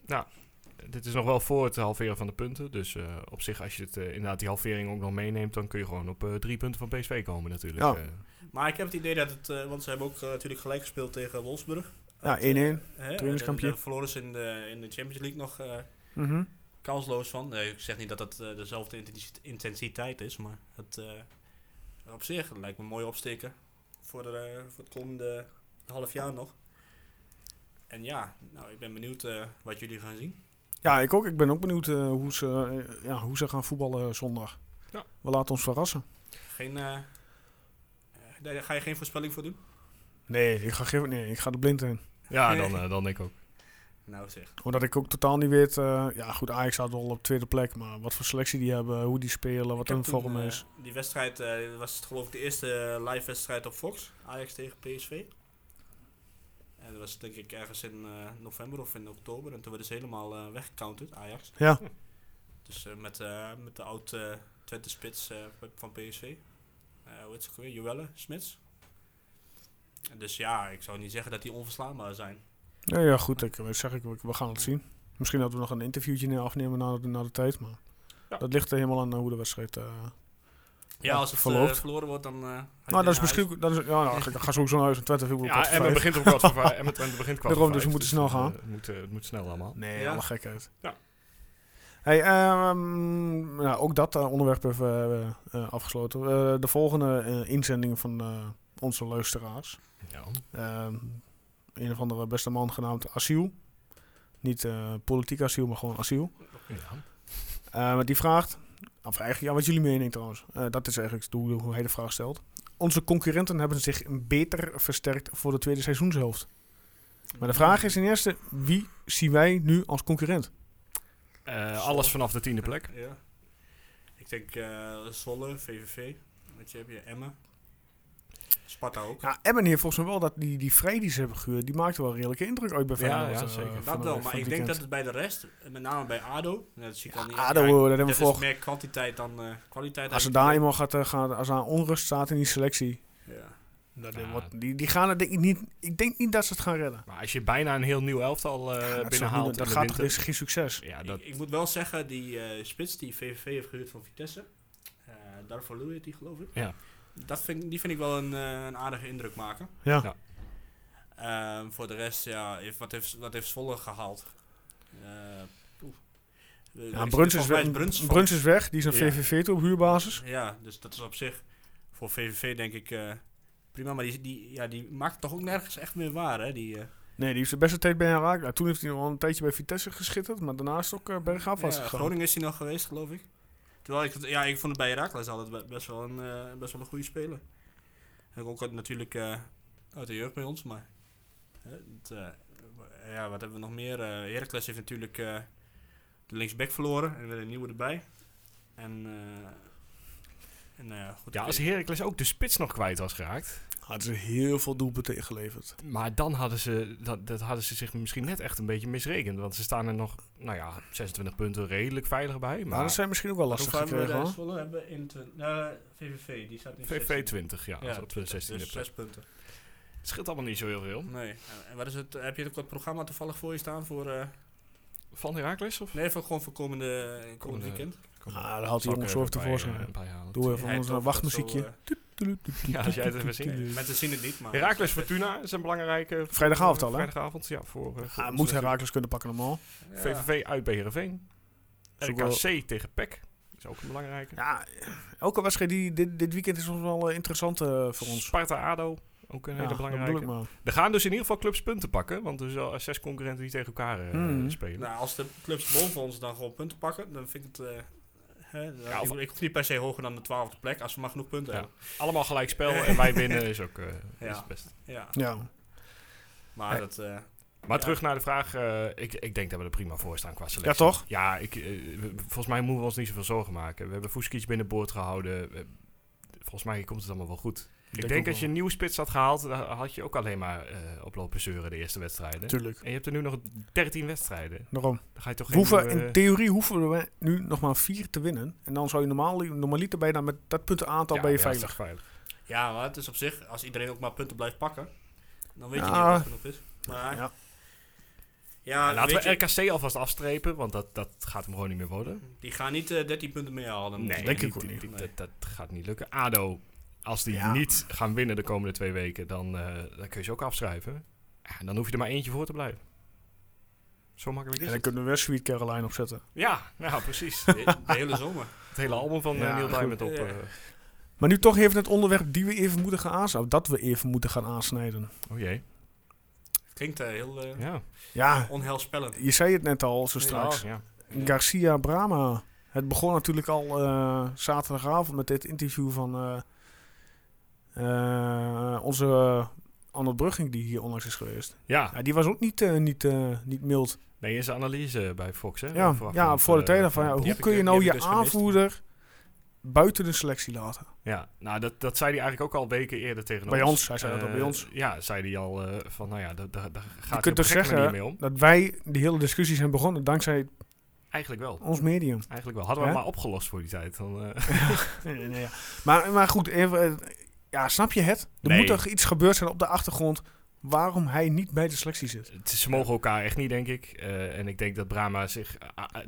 Speaker 2: Dit is nog wel voor het halveren van de punten. Dus eh, op zich, als je het, eh, inderdaad die halvering ook nog meeneemt, dan kun je gewoon op eh, drie punten van PSV komen natuurlijk.
Speaker 1: Ja.
Speaker 2: Eh,
Speaker 3: Maar ik heb het idee dat het, eh, want ze hebben ook natuurlijk gelijk gespeeld tegen Wolfsburg.
Speaker 1: Ja,
Speaker 3: Uit,
Speaker 1: 1-1.
Speaker 3: eh, hè,
Speaker 1: trainingskampje.
Speaker 3: Daar daar verloren ze in de, in de Champions League nog eh,
Speaker 1: Mhm.
Speaker 3: kansloos van. Nee, ik zeg niet dat het eh, dezelfde intensi- intensiteit is, maar het, eh, op zich het lijkt me een mooie opsteken voor, de, voor het komende half jaar nog. En ja, nou, ik ben benieuwd eh, wat jullie gaan zien.
Speaker 1: Ja, ik ook. Ik ben ook benieuwd eh, hoe, ze, eh, ja, hoe ze gaan voetballen eh, zondag.
Speaker 2: Ja.
Speaker 1: We laten ons verrassen.
Speaker 3: Geen, eh, eh, daar ga je geen voorspelling voor doen?
Speaker 1: Nee, ik ga, geen, nee, ik ga er blind in.
Speaker 2: ja, dan, dan denk ik ook.
Speaker 3: Nou zeg.
Speaker 1: Omdat ik ook totaal niet weet... eh, ja, goed, Ajax staat wel op tweede plek. Maar wat voor selectie die hebben, hoe die spelen, wat hun vorm is.
Speaker 3: die wedstrijd eh, was het geloof ik de eerste live wedstrijd op Fox. Ajax tegen PSV. En dat was denk ik ergens in eh, november of in oktober. En toen werden ze helemaal eh weggecounterd, Ajax.
Speaker 1: Ja.
Speaker 3: Dus eh, met, eh, met de oud eh Twente spits eh, van PSV. Eh hoe heet ze ook weer? Joelle Smits. En Dus ja, ik zou niet zeggen dat die onverslaanbaar zijn.
Speaker 1: Ja, ja goed, ik, ik zeg ik, we gaan het zien. Misschien dat we nog een interviewtje afnemen na de, na de tijd. Maar
Speaker 2: Ja.
Speaker 1: dat ligt er helemaal aan hoe de wedstrijd... eh
Speaker 3: Ja, als het
Speaker 1: verloopt.
Speaker 3: eh, verloren wordt, dan... eh, je
Speaker 1: nou, dat is misschien... Dat is, ja, nou, ik ga sowieso naar huis en Twente
Speaker 2: Ja, en het begint om kwart voor vijf. En het begint kwart
Speaker 1: Daarom, dus we moeten snel
Speaker 2: eh,
Speaker 1: gaan.
Speaker 2: het, moet, eh, het moet snel allemaal.
Speaker 1: Nee,
Speaker 3: Ja.
Speaker 1: alle gekheid.
Speaker 2: Ja.
Speaker 1: Hey, ehm, nou, ook dat eh, onderwerp even eh, eh, afgesloten. Eh, de volgende eh, inzending van eh, onze luisteraars.
Speaker 2: Ja.
Speaker 1: Ehm, een of andere beste man genaamd Asiel. Niet eh, politiek asiel, maar gewoon asiel.
Speaker 2: Ja.
Speaker 1: Eh, maar die vraagt, of eigenlijk ja, wat jullie mening trouwens. Eh, dat is eigenlijk hoe, hoe hij de vraag stelt. Onze concurrenten hebben zich beter versterkt voor de tweede seizoenshelft. Maar de vraag is in eerste, wie zien wij nu als concurrent?
Speaker 2: Eh, alles vanaf de tiende plek.
Speaker 3: Ja. Ik denk eh Zwolle, VVV. Weet je, heb je Emmen. Sparta ook.
Speaker 1: Ja, Emmen heeft volgens mij wel dat die, die vrij die ze hebben gehuurd, die maakte wel een redelijke indruk uit bij Feyenoord.
Speaker 2: ja,
Speaker 1: eh,
Speaker 2: zeker.
Speaker 3: dat wel, maar ik denk dat het bij de rest, eh, met name bij ADO, dat zie ik al niet.
Speaker 1: ADO,
Speaker 3: Ja,
Speaker 1: hoor, dat hebben we
Speaker 3: dat is
Speaker 1: volg-
Speaker 3: meer kwantiteit dan eh, kwaliteit.
Speaker 1: Als er
Speaker 3: eigenlijk.
Speaker 1: daar eenmaal gaat, eh, gaat, als er onrust staat in die selectie,
Speaker 3: Ja.
Speaker 1: dat, wordt- die, die gaan het denk ik niet, ik denk niet dat ze het gaan redden.
Speaker 2: Maar als je bijna een heel nieuw elftal eh
Speaker 1: Ja,
Speaker 2: binnenhaalt
Speaker 1: dat gaat toch
Speaker 2: winter...
Speaker 1: is geen succes.
Speaker 2: Ja, dat,
Speaker 3: Ik, ik moet wel zeggen, die eh, spits die VVV heeft gehuurd van Vitesse, eh daarvoor heet die geloof ik.
Speaker 2: Ja.
Speaker 3: Dat vind, die vind ik wel een, eh, een aardige indruk maken.
Speaker 1: Ja.
Speaker 2: Ja.
Speaker 3: Ehm, voor de rest, ja, heeft, wat, heeft, wat heeft Zwolle gehaald? Eh,
Speaker 1: Ja, Bruns is, weg,
Speaker 3: Bruns
Speaker 1: is weg. Die is
Speaker 3: Ja.
Speaker 1: VVV toe op huurbasis.
Speaker 3: Ja, dus dat is op zich voor VVV denk ik eh, prima. Maar die, die, ja, die maakt toch ook nergens echt meer waar, hè? Die, eh,
Speaker 1: Nee, die heeft de beste tijd bij Herakles. Nou, toen heeft hij nog wel een tijdje bij Vitesse geschitterd. Maar daarna is het ook uh,
Speaker 3: ja,
Speaker 1: gegaan.
Speaker 3: Groningen is hij nog geweest, geloof ik. Terwijl ik, ja, ik vond het bij Herakles altijd be- best wel een, eh, best wel een goede speler. Ik ook natuurlijk eh, uit de jeugd bij ons, maar... het, eh, ja, wat hebben we nog meer? Heracles heeft natuurlijk de linksback verloren en weer een nieuwe erbij. En... eh en nou ja, goed.
Speaker 2: Ja, als Heracles ook de spits nog kwijt was geraakt.
Speaker 1: Hadden ze heel veel doelpunten ingeleverd.
Speaker 2: Maar dan hadden ze, dat, dat hadden ze zich misschien net echt een beetje misrekend. Want ze staan er nog, nou ja, 26 punten redelijk veilig bij.
Speaker 1: Maar
Speaker 2: Maar
Speaker 1: dat zijn misschien ook wel
Speaker 3: Hoeveel
Speaker 1: lastig gekregen.
Speaker 3: Zwolle hebben in tw- eh, VVV, die staat in
Speaker 2: VV
Speaker 3: 16.
Speaker 2: 20, ja.
Speaker 3: Ja,
Speaker 2: dat is op de
Speaker 3: 20,
Speaker 2: 16
Speaker 3: dus zes punten.
Speaker 2: Het scheelt allemaal niet zo heel veel.
Speaker 3: Nee. En- En wat is het? Heb je ook wat programma toevallig voor je staan voor? eh,
Speaker 2: Van Heracles? Of?
Speaker 3: nee, voor gewoon voor komende, komende
Speaker 2: Komende-
Speaker 3: weekend.
Speaker 2: Kom
Speaker 1: Ah, daar haalt hij
Speaker 2: bij,
Speaker 1: tevoorschijn.
Speaker 2: eh.
Speaker 1: Doe even
Speaker 3: Ja,
Speaker 1: ons wachtmuziekje.
Speaker 2: Ja, als jij het even zingt.
Speaker 3: Mensen zien het niet, maar...
Speaker 2: Heracles Fortuna is een belangrijke...
Speaker 1: Vrijdagavond al, hè?
Speaker 2: Vrijdagavond, ja. Voor, eh,
Speaker 1: Ah, moet. Herakles kunnen pakken normaal.
Speaker 2: VVV uit bij Heerenveen. RKC tegen PEC. Is ook een belangrijke.
Speaker 1: Ja, elke wedstrijd die dit, dit weekend is nog wel eh, interessant eh, voor ons.
Speaker 2: Sparta-ADO. Ook een
Speaker 1: Ja,
Speaker 2: hele belangrijke. Er gaan dus in ieder geval clubs punten pakken. Want er zijn zes concurrenten die tegen elkaar eh,
Speaker 1: Hmm.
Speaker 2: spelen.
Speaker 3: Nou, als de clubs boven ons dan gewoon punten pakken, dan vind ik het... eh, hè,
Speaker 2: Ja,
Speaker 3: ik, ik hoef niet per se hoger dan de twaalfde plek, als we maar genoeg punten
Speaker 2: Ja.
Speaker 3: hebben.
Speaker 2: Allemaal gelijk spel en wij winnen is ook eh,
Speaker 3: Ja.
Speaker 2: is het beste.
Speaker 3: Ja,
Speaker 1: Ja.
Speaker 3: maar dat... eh,
Speaker 2: Maar
Speaker 3: Ja.
Speaker 2: terug naar de vraag. eh, ik, ik denk dat we er prima voor staan qua selectie.
Speaker 1: Ja, toch?
Speaker 2: Ja, ik, volgens mij moeten we ons niet zoveel zorgen maken. We hebben Fuskic binnenboord gehouden. Volgens mij komt het allemaal wel goed. Ik
Speaker 1: denk
Speaker 2: als je een nieuwe spits had gehaald, dan had je ook alleen maar eh oplopen zeuren de eerste wedstrijden.
Speaker 1: Tuurlijk.
Speaker 2: En je hebt er nu nog 13 wedstrijden.
Speaker 1: Daarom.
Speaker 2: Dan ga je toch
Speaker 1: hoeven,
Speaker 2: nieuwe-
Speaker 1: in theorie hoeven we nu nog maar vier te winnen. En dan zou je normaal, normaliter bij dan met dat puntenaantal
Speaker 2: Ja,
Speaker 1: ben je
Speaker 2: ja,
Speaker 1: veilig.
Speaker 2: veilig.
Speaker 3: ja, maar het is op zich, als iedereen ook maar punten blijft pakken, dan weet je niet wat genoeg is. Maar,
Speaker 1: Ja.
Speaker 3: ja,
Speaker 2: En laten we
Speaker 3: je,
Speaker 2: RKC alvast afstrepen, want dat, dat gaat hem gewoon niet meer worden.
Speaker 3: die gaan niet eh, 13 punten meer halen.
Speaker 2: Nee,
Speaker 1: denk ik niet.
Speaker 3: Nee.
Speaker 2: dat, dat gaat niet lukken. ADO, als die
Speaker 1: Ja.
Speaker 2: niet gaan winnen de komende twee weken, dan, eh, dan kun je ze ook afschrijven. Ja, en dan hoef je er maar eentje voor te blijven. Zo makkelijk
Speaker 1: En
Speaker 2: is
Speaker 1: dan
Speaker 2: het.
Speaker 1: kunnen we weer Sweet Caroline opzetten.
Speaker 2: Ja, nou precies.
Speaker 3: De, de hele zomer.
Speaker 2: Het hele album van eh,
Speaker 1: Ja,
Speaker 2: Neil. Diamond op. Eh,
Speaker 1: Maar nu toch even het onderwerp die we even moeten gaan aansnijden. Dat we even moeten gaan aansnijden.
Speaker 2: oh jee.
Speaker 3: Klinkt heel eh,
Speaker 2: Ja.
Speaker 1: Ja,
Speaker 3: onheilspellend.
Speaker 1: je zei het net al zo straks.
Speaker 2: Ja.
Speaker 1: Garcia Brama. Het begon natuurlijk al eh, zaterdagavond met dit interview van onze uh, Anne Brugging die hier onlangs is geweest.
Speaker 2: Ja.
Speaker 1: Ja, die was ook niet, eh, niet, eh, niet mild.
Speaker 2: Nee, is analyse bij Fox, hè?
Speaker 1: Ja, ja voor de
Speaker 2: eh,
Speaker 1: tijd van ja, hoe kun je
Speaker 3: eh,
Speaker 1: nou je
Speaker 3: dus gemist.
Speaker 1: aanvoerder buiten de selectie laten?
Speaker 2: Ja, nou dat, dat zei hij eigenlijk ook al weken eerder tegen
Speaker 1: Bij
Speaker 2: ons.
Speaker 1: ons, hij zei dat al bij
Speaker 2: Eh,
Speaker 1: ons.
Speaker 2: Ja, zei hij al eh, van, nou ja, daar gaat
Speaker 1: Je kunt toch
Speaker 2: gekke
Speaker 1: zeggen
Speaker 2: mee om.
Speaker 1: dat wij die hele discussie zijn begonnen dankzij
Speaker 2: Eigenlijk wel.
Speaker 1: ons medium.
Speaker 2: Eigenlijk wel. Hadden we maar opgelost voor die tijd. Dan, eh,
Speaker 1: Nee, nee, nee, ja. maar, maar goed, even, eh, ja, snap je het? Er
Speaker 2: Nee.
Speaker 1: moet toch iets gebeurd zijn op de achtergrond waarom hij niet bij de selectie zit.
Speaker 2: ze mogen elkaar echt niet, denk ik. Eh, en ik denk dat Brahma zich...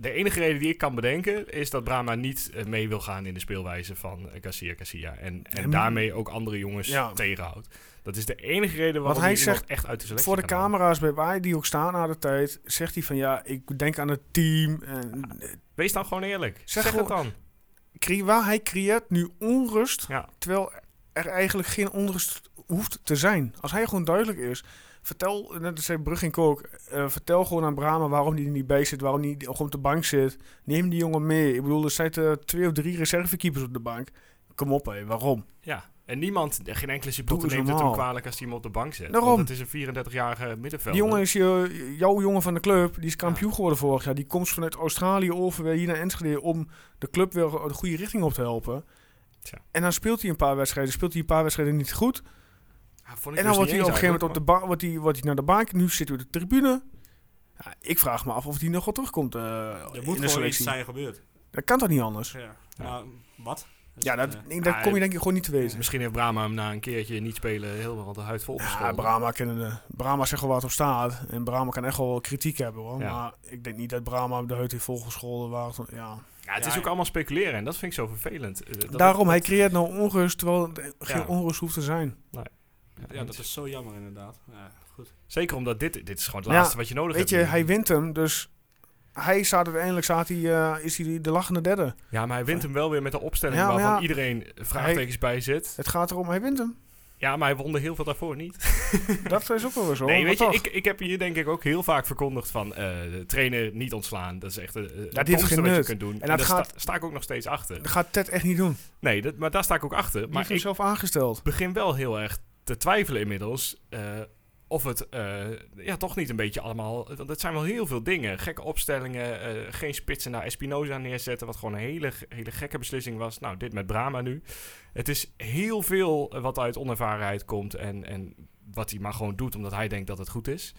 Speaker 2: de enige reden die ik kan bedenken... is dat Brahma niet eh, mee wil gaan in de speelwijze van uh, Garcia Garcia. En, en daarmee ook andere jongens
Speaker 1: Ja.
Speaker 2: tegenhoudt. Dat is de enige reden waarom
Speaker 1: hij zegt
Speaker 2: echt uit de selectie
Speaker 1: Voor de camera's bij waar die ook staan na de tijd, zegt hij van ja, ik denk aan het team. En, eh,
Speaker 2: Wees dan gewoon eerlijk.
Speaker 1: Zeg
Speaker 2: Zeg, het dan.
Speaker 1: cre- waar hij creëert nu onrust,
Speaker 2: Ja.
Speaker 1: terwijl er eigenlijk geen onrust hoeft te zijn. Als hij gewoon duidelijk is, vertel, net als zei Brugging ook, eh, vertel gewoon aan Brahma waarom hij er niet bij zit, waarom hij gewoon op de bank zit. Neem die jongen mee. Ik bedoel, er zitten twee of drie reservekeepers op de bank. Kom op hé, waarom?
Speaker 2: Ja. En niemand, geen enkele supporter neemt het hem kwalijk als hij hem op de bank zet.
Speaker 1: Daarom.
Speaker 2: Want het is een 34-jarige middenvelder.
Speaker 1: Die jongen is je, jouw jongen van de club, die is kampioen geworden vorig jaar. Die komt vanuit Australië over weer hier naar Enschede om de club weer de goede richting op te helpen.
Speaker 2: Tja.
Speaker 1: En dan speelt hij een paar wedstrijden, speelt hij een paar wedstrijden niet goed.
Speaker 2: Ja, vond ik
Speaker 1: En dan
Speaker 2: dus
Speaker 1: wordt hij op een gegeven moment op de wordt hij, wordt hij naar de bank. Nu zit hij op de tribune. Ja, ik vraag me af of hij nog wel terugkomt eh,
Speaker 3: Er
Speaker 1: in
Speaker 3: moet
Speaker 1: de
Speaker 3: gewoon
Speaker 1: selectie.
Speaker 3: iets zijn gebeurd.
Speaker 1: Dat kan toch niet anders?
Speaker 3: Ja. Wat? Dus,
Speaker 1: Ja, dat,
Speaker 3: eh,
Speaker 1: dat
Speaker 2: ah,
Speaker 1: kom je denk ik gewoon niet te weten.
Speaker 2: Misschien heeft Brahma hem na een keertje niet spelen helemaal de huid vol
Speaker 1: Ja,
Speaker 2: gescholden.
Speaker 1: Brahma, kennen de, Brahma zegt wel wat op staat. En Brahma kan echt wel kritiek hebben hoor.
Speaker 2: Ja.
Speaker 1: Maar ik denk niet dat Brahma de huid heeft volgescholden. Waar, het- ja.
Speaker 2: Ja, het
Speaker 3: Ja,
Speaker 2: is ook allemaal speculeren en dat vind ik zo vervelend. Eh, dat-
Speaker 1: Daarom, hij creëert nou onrust terwijl er geen
Speaker 2: Ja.
Speaker 1: onrust hoeft te zijn.
Speaker 3: Ja, dat is zo jammer inderdaad. Ja, goed.
Speaker 2: Zeker omdat dit, dit is gewoon het laatste wat je nodig
Speaker 1: Weet je,
Speaker 2: hebt. nu.
Speaker 1: hij wint hem, dus hij staat uiteindelijk staat hij, eh, is hij de lachende derde.
Speaker 2: Ja, maar hij wint hem wel weer met een opstelling waarvan
Speaker 1: ja,
Speaker 2: iedereen vraagtekens bij zit.
Speaker 1: Het gaat erom, hij wint hem.
Speaker 2: Ja, maar hij won er heel veel daarvoor niet.
Speaker 1: Dat is ook wel zo.
Speaker 2: nee, weet je, ik, ik heb hier denk ik ook heel vaak verkondigd van de trainer niet ontslaan. Dat is echt eh, het domste wat je kunt doen. En,
Speaker 1: dat
Speaker 2: daar
Speaker 1: gaat-
Speaker 2: sta, sta ik ook nog steeds achter.
Speaker 1: Dat gaat Ted echt niet doen.
Speaker 2: Nee, dat, maar daar sta ik ook achter.
Speaker 1: Maar
Speaker 2: Maar ik
Speaker 1: zelf aangesteld.
Speaker 2: begin wel heel erg te twijfelen inmiddels. Of het eh, ja, toch niet een beetje allemaal. Want het zijn wel heel veel dingen. Gekke opstellingen. eh, geen spitsen naar Espinoza neerzetten. Wat gewoon een hele, hele gekke beslissing was. Nou, dit met Brahma nu. Het is heel veel eh, wat uit onervarenheid komt. En, en wat hij maar gewoon doet omdat hij denkt dat het goed is.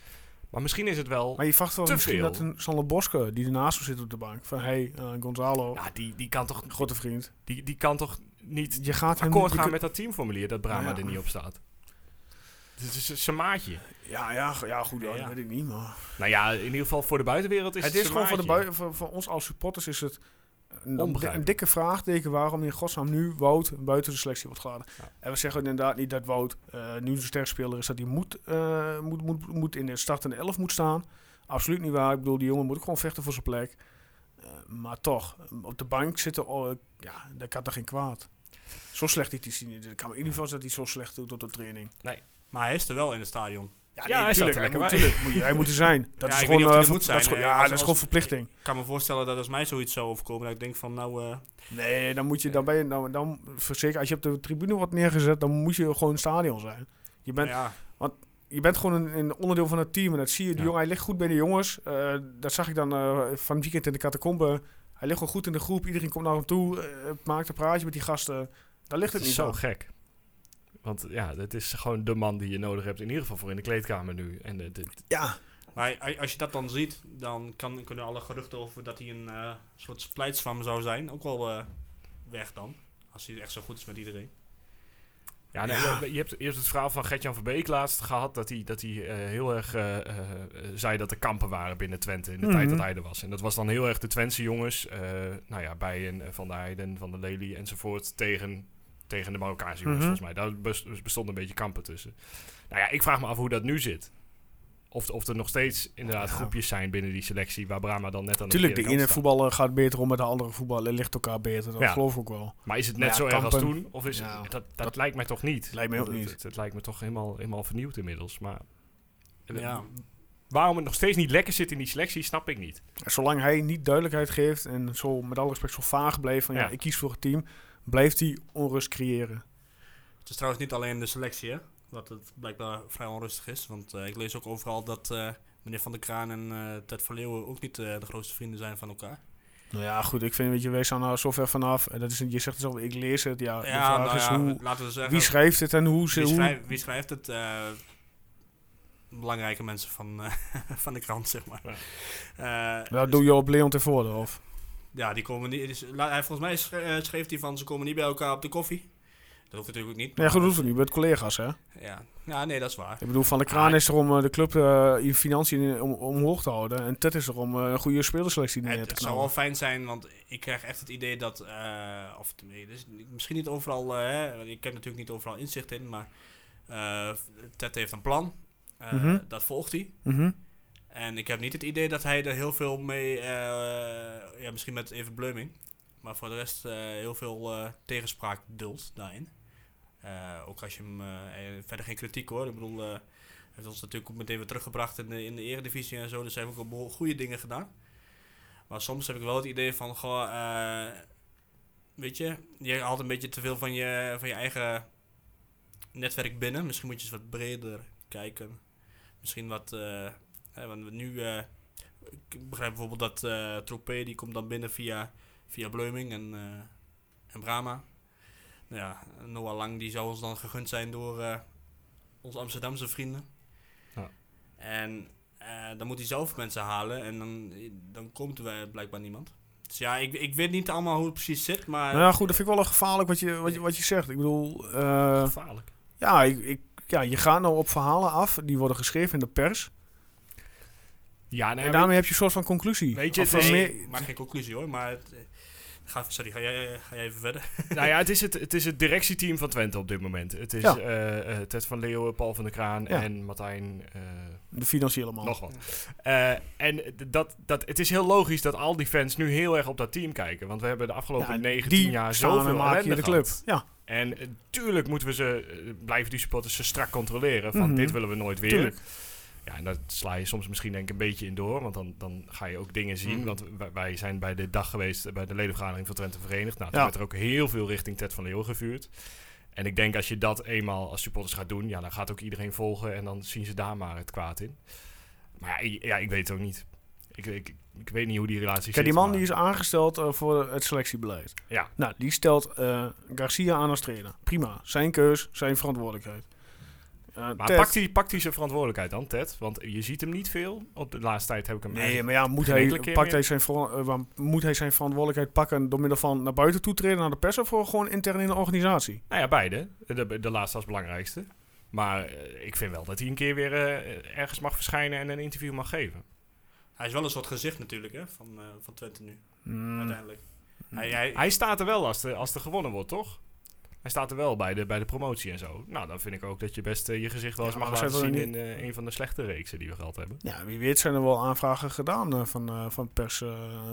Speaker 2: Maar misschien is het wel.
Speaker 1: Maar je verwacht wel misschien
Speaker 2: veel.
Speaker 1: dat een Sander Boske, die ernaast zit op de bank, van hey, Gonzalo,
Speaker 2: Ja, die, die, kan toch,
Speaker 1: grote vriend.
Speaker 2: die, die kan toch niet
Speaker 1: Je gaat hem
Speaker 2: akkoord gaan met dat teamformulier dat Brahma
Speaker 1: Ja.
Speaker 2: er niet op staat. Het is zijn maatje.
Speaker 1: Ja, ja, ja goed, ja, dat weet ik niet, maar...
Speaker 2: Nou ja, in ieder geval voor de buitenwereld is
Speaker 1: het
Speaker 2: het,
Speaker 1: is gewoon voor, de bui- voor, voor ons als supporters is het een, een dikke vraagteken waarom in godsnaam nu Wout buiten de selectie wordt geladen.
Speaker 2: Ja.
Speaker 1: En we zeggen inderdaad niet dat Wout eh, nu de sterspeler is, dat hij moet, eh, moet, moet, moet in de startende elf moet staan. Absoluut niet waar. Ik bedoel, die jongen moet ook gewoon vechten voor zijn plek. Eh, maar toch, op de bank zitten, oh, ja, dat kan toch geen kwaad. Zo slecht is hij niet. Ik kan me in ieder geval dat hij zo slecht doet op de training.
Speaker 3: Maar hij is er wel in het stadion.
Speaker 2: Ja, hij staat er
Speaker 1: hij
Speaker 2: lekker
Speaker 1: moet, tuurlijk hij moet er zijn. Dat
Speaker 3: Ja,
Speaker 1: is gewoon,
Speaker 3: moet
Speaker 1: ver- dat is ja,
Speaker 3: als-
Speaker 1: dat is gewoon verplichting.
Speaker 3: Ik kan me voorstellen dat als mij zoiets zou overkomen, dat ik denk van nou... eh,
Speaker 1: Nee, dan moet je, dan ben je, dan, dan, zeker als je op de tribune wordt neergezet, dan moet je gewoon in het stadion zijn. Je bent,
Speaker 3: ja,
Speaker 1: je bent gewoon een, een onderdeel van het team en dat zie je. Die
Speaker 2: Ja.
Speaker 1: jongen, hij ligt goed bij de jongens. Eh, dat zag ik dan eh, van het weekend in de catacombe. Hij ligt gewoon goed in de groep. Iedereen komt naar hem toe, maakt een praatje met die gasten. Daar ligt
Speaker 2: Het
Speaker 1: niet
Speaker 2: zo gek. Want ja, het is gewoon de man die je nodig hebt, in ieder geval voor in de kleedkamer nu. En de, de-
Speaker 1: Ja,
Speaker 3: maar als je dat dan ziet, dan kan, kunnen alle geruchten over dat hij een eh, soort splijtswam zou zijn ook wel eh, weg dan. Als hij echt zo goed is met iedereen.
Speaker 2: ja, nee,
Speaker 1: Ja.
Speaker 2: Je, je hebt, hebt het verhaal van Gertjan Verbeek laatst gehad, dat hij, dat hij eh, heel erg zei dat er kampen waren binnen Twente in de
Speaker 1: Mhm.
Speaker 2: tijd dat hij er was. En dat was dan heel erg de Twentse jongens, eh nou ja, Bijen, Van der Heijden, Van der Lely enzovoort, tegen, tegen de Marokkaanse jongens
Speaker 1: Mhm.
Speaker 2: volgens mij. Daar bes- bestond een beetje kampen tussen. Nou ja, ik vraag me af hoe dat nu zit. Of, of er nog steeds inderdaad
Speaker 1: Ja.
Speaker 2: groepjes zijn binnen die selectie waar Brahma dan net aan
Speaker 1: natuurlijk,
Speaker 2: de
Speaker 1: ene voetballer gaat beter om met de andere voetballer. ligt elkaar beter. Dat
Speaker 2: Ja.
Speaker 1: geloof ik ook wel.
Speaker 2: Maar is het net
Speaker 1: ja,
Speaker 2: zo erg als toen? Of is het, dat, dat,
Speaker 1: dat-
Speaker 2: lijkt mij toch niet.
Speaker 1: lijkt mij ook niet.
Speaker 2: Het, het lijkt me toch helemaal, helemaal vernieuwd inmiddels. Maar
Speaker 3: Ja.
Speaker 2: waarom het nog steeds niet lekker zit in die selectie, snap ik niet.
Speaker 1: Zolang hij niet duidelijkheid geeft en zo met alle respect zo vaag bleef van Ja. ik kies voor het team, blijft hij onrust creëren.
Speaker 3: Het is trouwens niet alleen de selectie, hè? Wat het blijkbaar vrij onrustig is. Want eh, ik lees ook overal dat eh, meneer Van der Kraan en eh Ted van Leeuwen ook niet de grootste vrienden zijn van elkaar.
Speaker 1: Nou ja, goed, ik vind, weet je, wees staan nou zo ver vanaf. En dat is, je zegt zelf, ik lees het. Ja, de
Speaker 3: Ja,
Speaker 1: vraag
Speaker 3: nou
Speaker 1: is
Speaker 3: ja,
Speaker 1: hoe,
Speaker 3: laten we zeggen.
Speaker 1: wie schrijft het en hoe ze...
Speaker 3: wie, wie schrijft het? Belangrijke mensen van, van de krant, zeg maar.
Speaker 2: Ja.
Speaker 3: Eh,
Speaker 1: dat doe je op Leon ten voorde, of?
Speaker 3: Ja, die komen niet. dus hij- volgens mij eh, schreef hij van ze komen niet bij elkaar op de koffie. Dat hoeft natuurlijk ook niet.
Speaker 1: Nee, goed, dat hoeft het niet. Je bent collega's, hè?
Speaker 3: Ja. ja, nee, dat is waar.
Speaker 1: Ik bedoel, Van de Kraan
Speaker 2: Ah,
Speaker 1: is er om eh, de club eh, in financiën in- om, omhoog te houden. En Ted is er om een goede spelerselectie neer
Speaker 3: Het,
Speaker 1: te
Speaker 3: het zou wel
Speaker 1: knallen.
Speaker 3: fijn zijn, want ik krijg echt het idee dat, of dus misschien niet overal, hè, ik heb natuurlijk niet overal inzicht in, maar Ted heeft een plan,
Speaker 1: Mhm.
Speaker 3: dat volgt hij.
Speaker 1: Mhm.
Speaker 3: En ik heb niet het idee dat hij er heel veel mee, eh, ja, misschien met even Bleuming, maar voor de rest eh, heel veel eh, tegenspraak duldt daarin. Ook als je hem, verder geen kritiek hoor, ik bedoel, hij heeft ons natuurlijk ook meteen weer teruggebracht in de, in de eredivisie en zo, dus hij heeft ook behoor- goede dingen gedaan. Maar soms heb ik wel het idee van, goh, weet je, je haalt een beetje te veel van je, van je eigen netwerk binnen. Misschien moet je eens wat breder kijken. Misschien wat, want nu, eh, ik begrijp bijvoorbeeld dat eh Tropé, die komt dan binnen via, via Bleuming en, eh, en Brahma. Nou ja, Noah Lang, die zou ons dan gegund zijn door eh, onze Amsterdamse vrienden.
Speaker 2: Ja.
Speaker 3: En eh, dan moet hij zelf mensen halen en dan, dan komt er blijkbaar niemand. Dus ja, ik, ik weet niet allemaal hoe het precies zit, maar...
Speaker 1: Nou ja, goed, dat vind ik wel een gevaarlijk wat je, wat je, wat je zegt. Ik bedoel, eh,
Speaker 2: Gevaarlijk.
Speaker 1: ja, ik, ik, ja, je gaat nou op verhalen af. Die worden geschreven in de pers.
Speaker 2: Ja, nee,
Speaker 1: en daarmee heb je een soort van conclusie.
Speaker 2: weet je,
Speaker 3: Nee,
Speaker 1: meer-
Speaker 3: maak geen conclusie hoor, maar het, eh, Ga, sorry, ga jij, ga jij even verder?
Speaker 2: nou ja, het is het, het is het directieteam van Twente op dit moment. Het is
Speaker 1: Ja.
Speaker 2: eh, eh, Ted van Leeuwen, Paul van der Kraan
Speaker 1: Ja.
Speaker 2: en Martijn... eh,
Speaker 1: De financiële man.
Speaker 2: nog wat. Eh, en dat, dat, het is heel logisch dat al die fans nu heel erg op dat team kijken. Want we hebben de afgelopen
Speaker 1: Ja,
Speaker 2: 19
Speaker 1: die
Speaker 2: jaar zoveel
Speaker 1: maken
Speaker 2: ellende
Speaker 1: de club.
Speaker 2: gehad.
Speaker 1: Ja,
Speaker 2: En eh, tuurlijk moeten we ze, eh, blijven die supporters ze strak controleren. Van
Speaker 1: Mhm.
Speaker 2: dit willen we nooit weer.
Speaker 1: tuurlijk.
Speaker 2: Ja, en daar sla je soms misschien denk ik een beetje in door. Want dan, dan ga je ook dingen zien.
Speaker 3: Mhm.
Speaker 2: Want wij, zijn bij de dag geweest, bij de ledenvergadering van Twente Verenigd. Nou, toen
Speaker 1: Ja.
Speaker 2: werd er ook heel veel richting Ted van Leeuwen gevuurd. En ik denk als je dat eenmaal als supporters gaat doen, ja, dan gaat ook iedereen volgen. En dan zien ze daar maar het kwaad in. Maar ja, ik- ja, ik weet het ook niet. Ik, ik, ik weet niet hoe die relatie
Speaker 1: Kijk,
Speaker 2: zit.
Speaker 1: die man
Speaker 2: maar-
Speaker 1: die is aangesteld eh, voor het selectiebeleid.
Speaker 2: Ja,
Speaker 1: Nou, die stelt eh, Garcia aan als trainer. Prima. Zijn keus, zijn verantwoordelijkheid. Eh,
Speaker 2: maar pakt hij, pakt hij zijn verantwoordelijkheid dan, Ted? Want je ziet hem niet veel. Op de laatste tijd heb ik hem
Speaker 1: Nee, maar ja, moet hij, pakt hij, zijn, eh, moet hij zijn verantwoordelijkheid pakken door middel van naar buiten toetreden naar de pers of voor gewoon intern in de organisatie?
Speaker 2: Nou ja, beide. De, de laatste als belangrijkste. Maar eh, ik vind wel dat hij een keer weer ergens mag verschijnen en een interview mag geven.
Speaker 3: Hij is wel een soort gezicht natuurlijk, hè, van, eh, van Twente nu,
Speaker 1: Hmm.
Speaker 3: uiteindelijk. Hij, hij,
Speaker 2: Hij staat er wel als, de, als er gewonnen wordt, toch? Hij staat er wel bij de, bij de promotie en zo. Nou, dan vind ik ook dat je best eh, je gezicht wel eens
Speaker 1: Ja,
Speaker 2: mag laten zien in eh, een van de slechte reeksen die we gehad hebben.
Speaker 1: Ja, wie weet zijn er wel aanvragen gedaan eh, van, van pers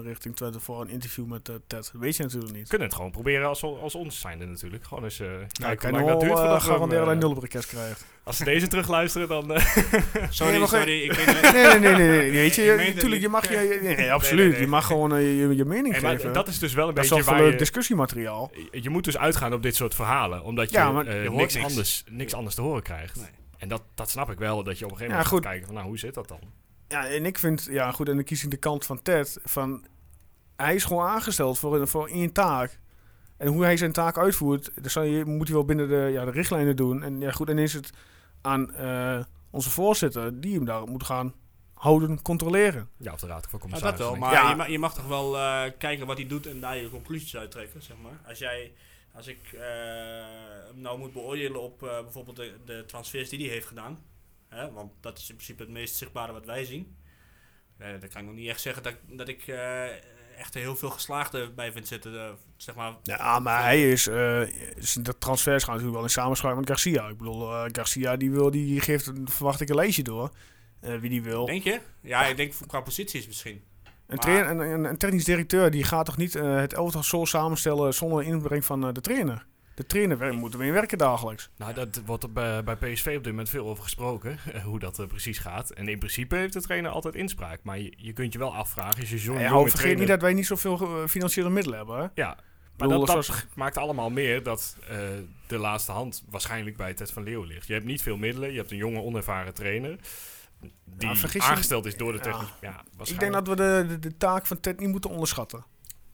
Speaker 1: richting Twente voor een interview met Ted. Weet je natuurlijk
Speaker 2: We
Speaker 1: niet.
Speaker 2: kunnen het gewoon proberen als, als ons zijnde natuurlijk. Gewoon eens kijken hoe lang dat duurt
Speaker 1: uh, garanderen dat
Speaker 2: eh,
Speaker 1: hij nul request krijgt.
Speaker 2: Als ze deze terugluisteren, dan... eh,
Speaker 3: sorry,
Speaker 1: Nee,
Speaker 3: sorry, ik weet niet.
Speaker 1: nee, nee, nee, nee, nee. Weet je, natuurlijk, je mag je... Nee, nee, absoluut.
Speaker 3: nee.
Speaker 1: Je mag gewoon eh, je, je mening geven.
Speaker 2: dat is dus wel een
Speaker 1: dat is
Speaker 2: beetje
Speaker 1: wel
Speaker 2: waar
Speaker 1: voor leuk discussiemateriaal.
Speaker 2: Je moet dus uitgaan op dit soort verhalen, omdat je,
Speaker 1: Ja, maar
Speaker 2: eh,
Speaker 3: je
Speaker 2: niks,
Speaker 3: niks.
Speaker 2: Anders, niks anders te horen krijgt.
Speaker 3: Nee.
Speaker 2: En dat, dat snap ik wel, dat je op een gegeven
Speaker 1: Ja,
Speaker 2: moment
Speaker 1: goed.
Speaker 2: gaat kijken van, nou, hoe zit dat dan?
Speaker 1: Ja, en ik vind, ja goed, en dan kies ik de kant van Ted. Van, hij is gewoon aangesteld voor, een- voor één taak. En hoe hij zijn taak uitvoert, dat zal je, moet hij wel binnen de, ja, de richtlijnen doen. En ja goed, en is het aan eh, onze voorzitter die hem daar moet gaan houden, controleren.
Speaker 2: Ja, of de raad van
Speaker 3: Ja,
Speaker 2: commissarissen.
Speaker 3: dat wel, maar
Speaker 1: Ja.
Speaker 3: je, mag, je mag toch wel eh, kijken wat hij doet en daar je conclusies uit trekken, zeg maar. Als jij, als ik eh, hem nou moet beoordelen op eh, bijvoorbeeld de, de transfers die hij heeft gedaan, hè, want dat is in principe het meest zichtbare wat wij zien, dan kan ik nog niet echt zeggen dat, dat ik eh, echt heel veel geslaagde bij vind zitten, eh, zeg maar.
Speaker 1: Ja, maar hij is, eh, is- de transfers gaan natuurlijk wel in samenspraak met Garcia. Ik bedoel, eh, Garcia die wil, die geeft, een- verwacht ik een lijstje door. wie die wil.
Speaker 3: Denk je? Ja, ik denk qua posities misschien.
Speaker 1: Een, trainer, een, een, een technisch directeur die gaat toch niet het elftal zo samenstellen zonder inbreng van de trainer? De trainer wer- moet ermee werken dagelijks.
Speaker 2: Nou, dat wordt er bij, bij PSV op dit moment veel over gesproken, hoe dat eh, precies gaat. En in principe heeft de trainer altijd inspraak. Maar je, je kunt je wel afvragen, als je zo'n
Speaker 1: Ja,
Speaker 2: jonge
Speaker 1: vergeet
Speaker 2: trainer...
Speaker 1: niet dat wij niet zoveel eh, financiële middelen hebben. Hè?
Speaker 2: Ja, maar dat, maakt allemaal meer dat eh, de laatste hand waarschijnlijk bij Ted van Leeuwen ligt. Je hebt niet veel middelen, je hebt een jonge, onervaren trainer... die
Speaker 1: vergis je-
Speaker 2: aangesteld is door de
Speaker 1: Ja.
Speaker 2: technisch... Ja,
Speaker 1: Ik denk dat we de, de, de taak van Ted niet moeten onderschatten.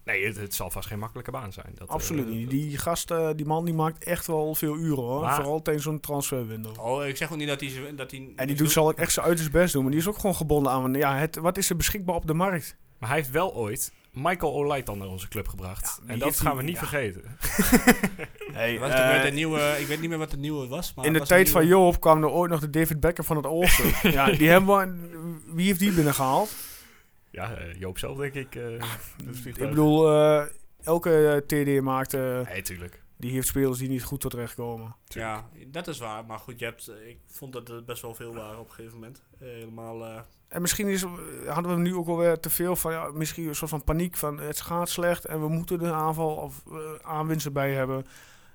Speaker 2: Nee, het, het zal vast geen makkelijke baan zijn. Dat,
Speaker 1: Absoluut
Speaker 2: eh,
Speaker 1: niet. Die gast, eh, die man, die maakt echt wel veel uren hoor.
Speaker 2: Maar-
Speaker 1: Vooral tijdens zo'n transferwindow.
Speaker 3: Oh, ik zeg ook niet dat hij... Dat hij
Speaker 1: En die doet, zal ik echt zijn uiterst best doen. Maar die is ook gewoon gebonden aan. Ja, het, wat is er beschikbaar op de markt?
Speaker 2: Maar hij heeft wel ooit Michael Olajtan naar onze club gebracht.
Speaker 1: Ja,
Speaker 2: en dat gaan we niet
Speaker 1: ja.
Speaker 2: vergeten.
Speaker 1: Hey,
Speaker 3: Was weer
Speaker 1: eh,
Speaker 3: de nieuwe, ik weet niet meer wat de nieuwe was. Maar
Speaker 1: in de tijd van Joop kwam er ooit nog de David Becker van het Oosten. ja, die hebben we, wie heeft die binnengehaald?
Speaker 2: Ja, eh, Joop zelf denk ik. eh, dat is
Speaker 1: Ik bedoel, eh, elke TD maakte,
Speaker 2: Nee, tuurlijk.
Speaker 1: die heeft spelers die niet goed tot recht komen.
Speaker 3: Ja, dat is waar. Maar goed, je hebt, ik vond dat er best wel veel waren op een gegeven moment. Eh, helemaal... eh,
Speaker 1: En misschien is, hadden we nu ook alweer te veel van, ja, misschien een soort van paniek van het gaat slecht en we moeten de aanval of eh, aanwinsten bij hebben.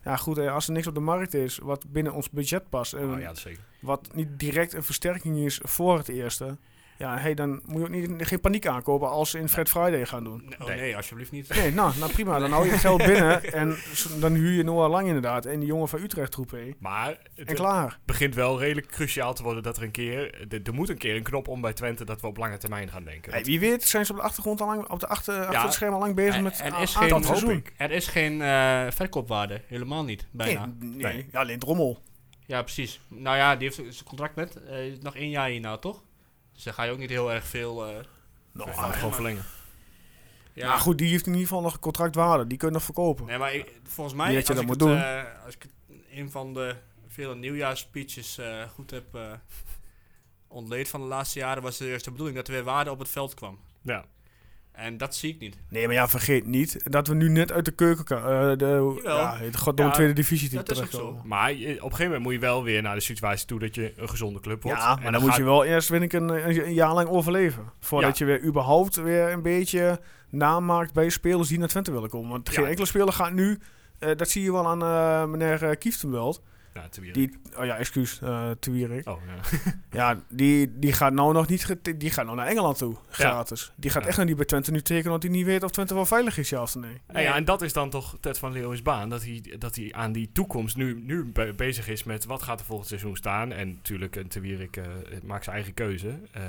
Speaker 1: Ja goed, als er niks op de markt is wat binnen ons budget past en
Speaker 2: Oh, ja, dat zeker.
Speaker 1: wat niet direct een versterking is voor het eerste, ja, hey, dan moet je ook niet, geen paniek aankopen als ze in Fred Friday gaan doen.
Speaker 3: nee, oh,
Speaker 2: Nee.
Speaker 3: nee, alsjeblieft niet.
Speaker 1: Nee, nou, nou prima, dan hou je het geld binnen en dan huur je Noah Lang inderdaad en die jongen van Utrecht roepen
Speaker 2: Maar het
Speaker 1: en klaar.
Speaker 2: begint wel redelijk cruciaal te worden dat er een keer... Er, er moet een keer een knop om bij Twente dat we op lange termijn gaan denken.
Speaker 1: Hey, wie weet zijn ze op de achtergrond al lang, op de achter, achter het scherm al lang bezig
Speaker 3: er-
Speaker 1: met
Speaker 3: er is geen-
Speaker 1: seizoen.
Speaker 3: Er is geen eh, verkoopwaarde. Helemaal niet, bijna.
Speaker 1: Nee, nee,
Speaker 2: Nee.
Speaker 1: Ja, alleen Drommel.
Speaker 3: Ja, precies. Nou ja, die heeft zijn contract met. eh, nog één jaar hierna, toch? Dus daar ga je ook niet heel erg veel... eh,
Speaker 1: Nou,
Speaker 2: het gewoon verlengen.
Speaker 3: ja,
Speaker 1: Maar goed, die heeft in ieder geval nog een contractwaarde. Die kun je nog verkopen.
Speaker 3: Nee, maar ik- volgens mij, als,
Speaker 1: dat
Speaker 3: ik
Speaker 1: moet
Speaker 3: het,
Speaker 1: doen.
Speaker 3: eh, als ik het, een van de vele nieuwjaarsspeeches eh goed heb eh, ontleed van de laatste jaren, was de eerste bedoeling dat er weer waarde op het veld kwam.
Speaker 2: Ja.
Speaker 3: En dat zie ik niet.
Speaker 1: Nee, maar ja, vergeet niet dat we nu net uit de keuken... eh de, ja, het gaat door de tweede divisie
Speaker 3: dat is ook zo.
Speaker 2: Maar op een gegeven moment moet je wel weer naar de situatie toe dat je een gezonde club wordt.
Speaker 1: Ja,
Speaker 2: En
Speaker 1: maar dan moet je wel eerst, vind ik, een, een, jaar lang overleven. Voordat je weer überhaupt weer een beetje naam maakt bij spelers die naar Twente willen komen. Want geen
Speaker 2: Ja.
Speaker 1: enkele speler gaat nu... eh, dat zie je wel aan eh, meneer uh, Kieftenbelt.
Speaker 2: Ja.
Speaker 1: Die, oh ja, excuus, eh te Wierik.
Speaker 2: Oh, ja.
Speaker 1: Ja, die, die gaat nou nog niet... Die gaat nou naar Engeland toe, gratis. Die gaat echt nog niet bij Twente nu tekenen... omdat hij niet weet of Twente wel veilig is, ja of nee.
Speaker 2: En, ja, en dat is dan toch Ted van Leeuwen's baan. Dat hij, dat hij aan die toekomst nu, nu be- bezig is met wat gaat er volgend seizoen staan. En natuurlijk, een Te Wierik eh, maakt zijn eigen keuze. Eh,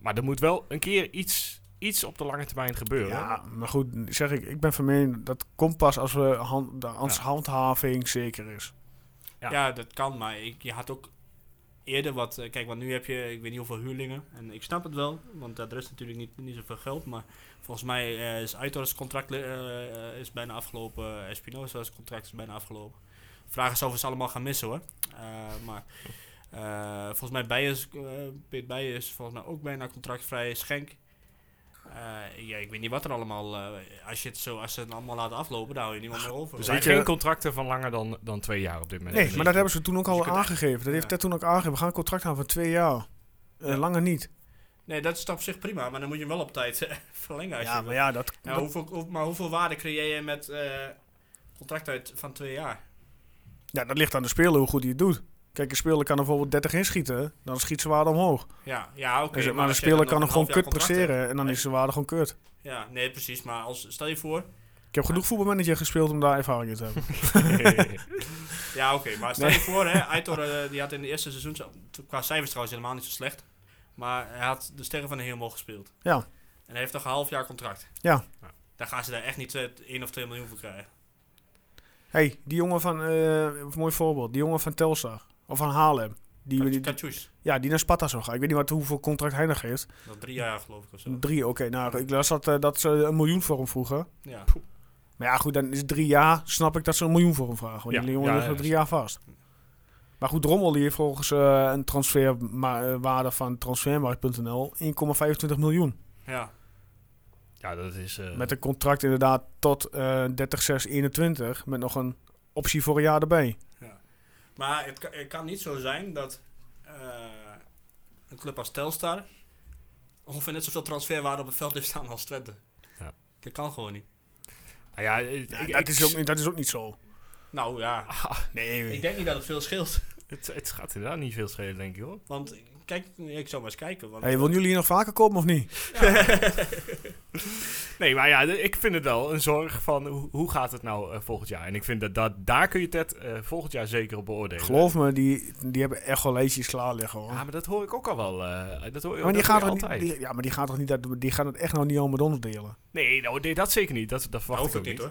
Speaker 2: maar er moet wel een keer iets, iets op de lange termijn gebeuren.
Speaker 1: Ja, maar goed, zeg ik, ik ben van mening dat komt pas als, we hand, de,
Speaker 2: Ja.
Speaker 1: handhaving zeker is.
Speaker 2: Ja.
Speaker 3: Dat kan, maar ik, je had ook eerder wat... eh, kijk, want nu heb je, ik weet niet hoeveel huurlingen. En ik snap het wel, want dat is natuurlijk niet, niet zoveel geld. Maar volgens mij eh, is Aitor's contract eh, is bijna afgelopen. Espinosa's contract is bijna afgelopen. Vraag is of ze allemaal gaan missen, hoor. Maar volgens mij Peet Beijer is volgens mij ook bijna contractvrij. Schenk. Eh, ja, ik weet niet wat er allemaal... eh, als, je het zo, als ze het allemaal laten aflopen, dan hou je niemand meer over.
Speaker 2: Er zijn geen contracten van langer dan, dan twee jaar op dit moment.
Speaker 1: Nee, maar dat hebben ze toen ook
Speaker 3: Dus
Speaker 1: al aangegeven. Dat heeft
Speaker 3: ja.
Speaker 1: Ted toen ook aangegeven. We gaan een contract aan van twee jaar. Eh,
Speaker 3: Ja.
Speaker 1: Langer niet.
Speaker 3: Nee, dat is op zich prima, maar dan moet je hem wel op tijd verlengen. Als
Speaker 1: Ja,
Speaker 3: je
Speaker 1: maar ja, dat...
Speaker 3: Ja,
Speaker 1: dat-
Speaker 3: hoeveel, hoe- maar hoeveel waarde creëer je met eh contract uit van twee jaar?
Speaker 1: ja, dat ligt aan de speler hoe goed hij het doet. Kijk, een speler kan er bijvoorbeeld 30 inschieten. Dan schiet zijn waarde omhoog.
Speaker 3: Ja, ja oké.
Speaker 1: Dus, maar, een speler kan hem gewoon kut presteren. En dan is zijn waarde gewoon kut.
Speaker 3: Ja, nee, precies. Maar als, stel je voor...
Speaker 1: Ik heb genoeg voetbalmanager gespeeld om daar ervaring in te hebben.
Speaker 3: Ja, oké. maar stel
Speaker 1: Nee.
Speaker 3: je voor, hè, Aitor eh, die had in de eerste seizoen... zo- Qua cijfers trouwens helemaal niet zo slecht. Maar hij had de Sterren van de Hemel gespeeld.
Speaker 1: Ja.
Speaker 3: En hij heeft nog een half jaar contract.
Speaker 1: Ja.
Speaker 3: Dan gaan ze daar echt niet 1 of 2 miljoen voor krijgen.
Speaker 1: hey, die jongen van... eh, mooi voorbeeld. Die jongen van Telstar. Of van Haarlem. Die, ja, die naar Sparta zou gaan. Ik weet niet wat, hoeveel contract hij nog heeft.
Speaker 3: Dat drie jaar geloof ik of zo.
Speaker 1: Drie, oké. nou, ik las dat, eh, dat ze een miljoen voor hem vroegen.
Speaker 3: Ja.
Speaker 1: Maar ja, goed, dan is drie jaar. Snap ik dat ze een miljoen voor hem vragen. Want
Speaker 2: Ja,
Speaker 1: die jongen
Speaker 2: ja,
Speaker 1: ligt
Speaker 2: ja,
Speaker 1: nog drie jaar vast. Maar goed, Drommel die heeft volgens eh, een transferwaarde van transfermarkt.nl 1,25 miljoen.
Speaker 3: ja.
Speaker 2: ja, dat is... eh,
Speaker 1: Met een contract inderdaad tot eh 30-6-21. Met nog een optie voor een jaar erbij.
Speaker 3: Maar het kan, het kan niet zo zijn dat eh, een club als Telstar ongeveer net zoveel transferwaarde op het veld heeft staan als Twente.
Speaker 2: Ja.
Speaker 3: Dat kan gewoon niet.
Speaker 2: nou ja, ik-
Speaker 1: Ja,
Speaker 2: ik-
Speaker 1: dat,
Speaker 2: ik-
Speaker 1: is ook, niet- dat is ook niet zo.
Speaker 3: Nou ja,
Speaker 2: Ah,
Speaker 1: Nee,
Speaker 3: ik denk niet dat het veel scheelt.
Speaker 2: het, het gaat inderdaad niet veel schelen, denk ik hoor.
Speaker 3: Want kijk, ik zou maar eens kijken. Want,
Speaker 1: hey, willen jullie hier nog vaker komen of niet?
Speaker 2: Nee, maar ja, ik vind het wel een zorg van hoe, hoe gaat het nou eh, volgend jaar. En ik vind dat, dat daar kun je Ted eh, volgend jaar zeker op beoordelen.
Speaker 1: Geloof me, die, die hebben echt wel lijstjes klaar liggen hoor.
Speaker 2: Ja, maar dat hoor ik ook al wel. eh, dat hoor,
Speaker 1: maar die
Speaker 2: dat
Speaker 1: gaat, er
Speaker 2: je
Speaker 1: niet, die, ja, maar die gaat toch niet uit, die gaan het echt nou niet al met ons delen.
Speaker 2: Nee, nou, nee, dat zeker niet. Dat, dat
Speaker 3: dat
Speaker 2: verwacht ik ook
Speaker 3: niet hoor.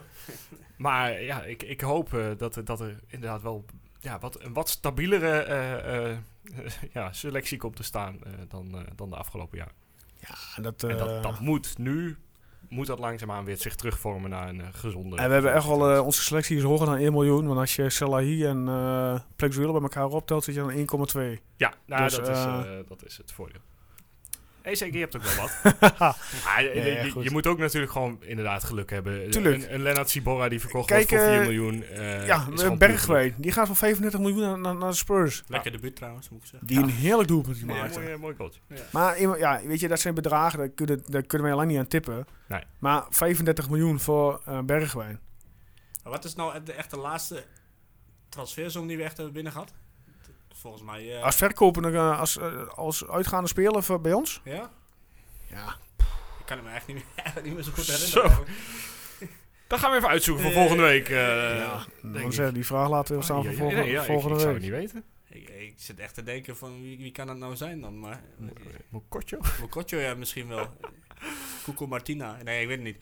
Speaker 2: Maar ja, ik, ik hoop dat, er- dat er inderdaad wel ja, wat, een wat stabielere eh, eh, ja, selectie komt te staan dan, dan de afgelopen jaar.
Speaker 1: En dat,
Speaker 2: en
Speaker 1: eh,
Speaker 2: dat, dat moet nu, moet dat langzaamaan weer zich terugvormen naar een eh, gezonde...
Speaker 1: En we hebben echt wel, eh, onze selectie is hoger dan 1 miljoen. Want als je Salahi en eh Plexuelo bij elkaar optelt, zit je aan 1,2.
Speaker 2: Ja, nou,
Speaker 1: Dus,
Speaker 2: dat, is, dat is het voordeel. Je hebt ook wel wat. maar, eh,
Speaker 1: Ja, ja,
Speaker 2: je, moet ook natuurlijk gewoon inderdaad geluk hebben.
Speaker 1: Tuurlijk.
Speaker 2: Een, een Lennart Ciborra die verkocht
Speaker 1: Kijk,
Speaker 2: wordt voor 4
Speaker 1: eh,
Speaker 2: miljoen. eh,
Speaker 1: ja. Bergwijn. Die gaat van 35 miljoen naar, naar, naar de Spurs.
Speaker 3: Lekker debuut trouwens, moet ik zeggen.
Speaker 1: Die een heerlijk doelpunt
Speaker 2: Ja,
Speaker 1: maakte.
Speaker 2: mooi, mooi goaltje.
Speaker 1: Maar ja, weet je, dat zijn bedragen, daar kunnen, daar kunnen wij lang niet aan tippen.
Speaker 2: Nee.
Speaker 1: Maar 35 miljoen voor eh, Bergwijn.
Speaker 3: Maar wat is nou de echte laatste transfersom die we echt hebben binnen gehad? Volgens mij... eh,
Speaker 1: Als verkoper, eh, als, eh, als uitgaande speler voor, bij ons?
Speaker 3: ja?
Speaker 1: Ja.
Speaker 3: Ik kan hem echt niet meer, eigenlijk niet meer zo goed
Speaker 2: Zo.
Speaker 3: herinneren.
Speaker 2: Dat gaan we even uitzoeken voor volgende week. eh,
Speaker 1: ja, dan die vraag laten we staan voor
Speaker 2: ja,
Speaker 1: volgende,
Speaker 2: nee, ja, ik-
Speaker 1: volgende
Speaker 2: ik, zou
Speaker 1: week.
Speaker 2: het niet weten.
Speaker 3: Ik, ik zit echt te denken van wie, wie kan dat nou zijn dan, maar...
Speaker 2: Mokotjo?
Speaker 3: Mokotjo ja, misschien wel. Cuco Martina. Nee, ik weet het niet.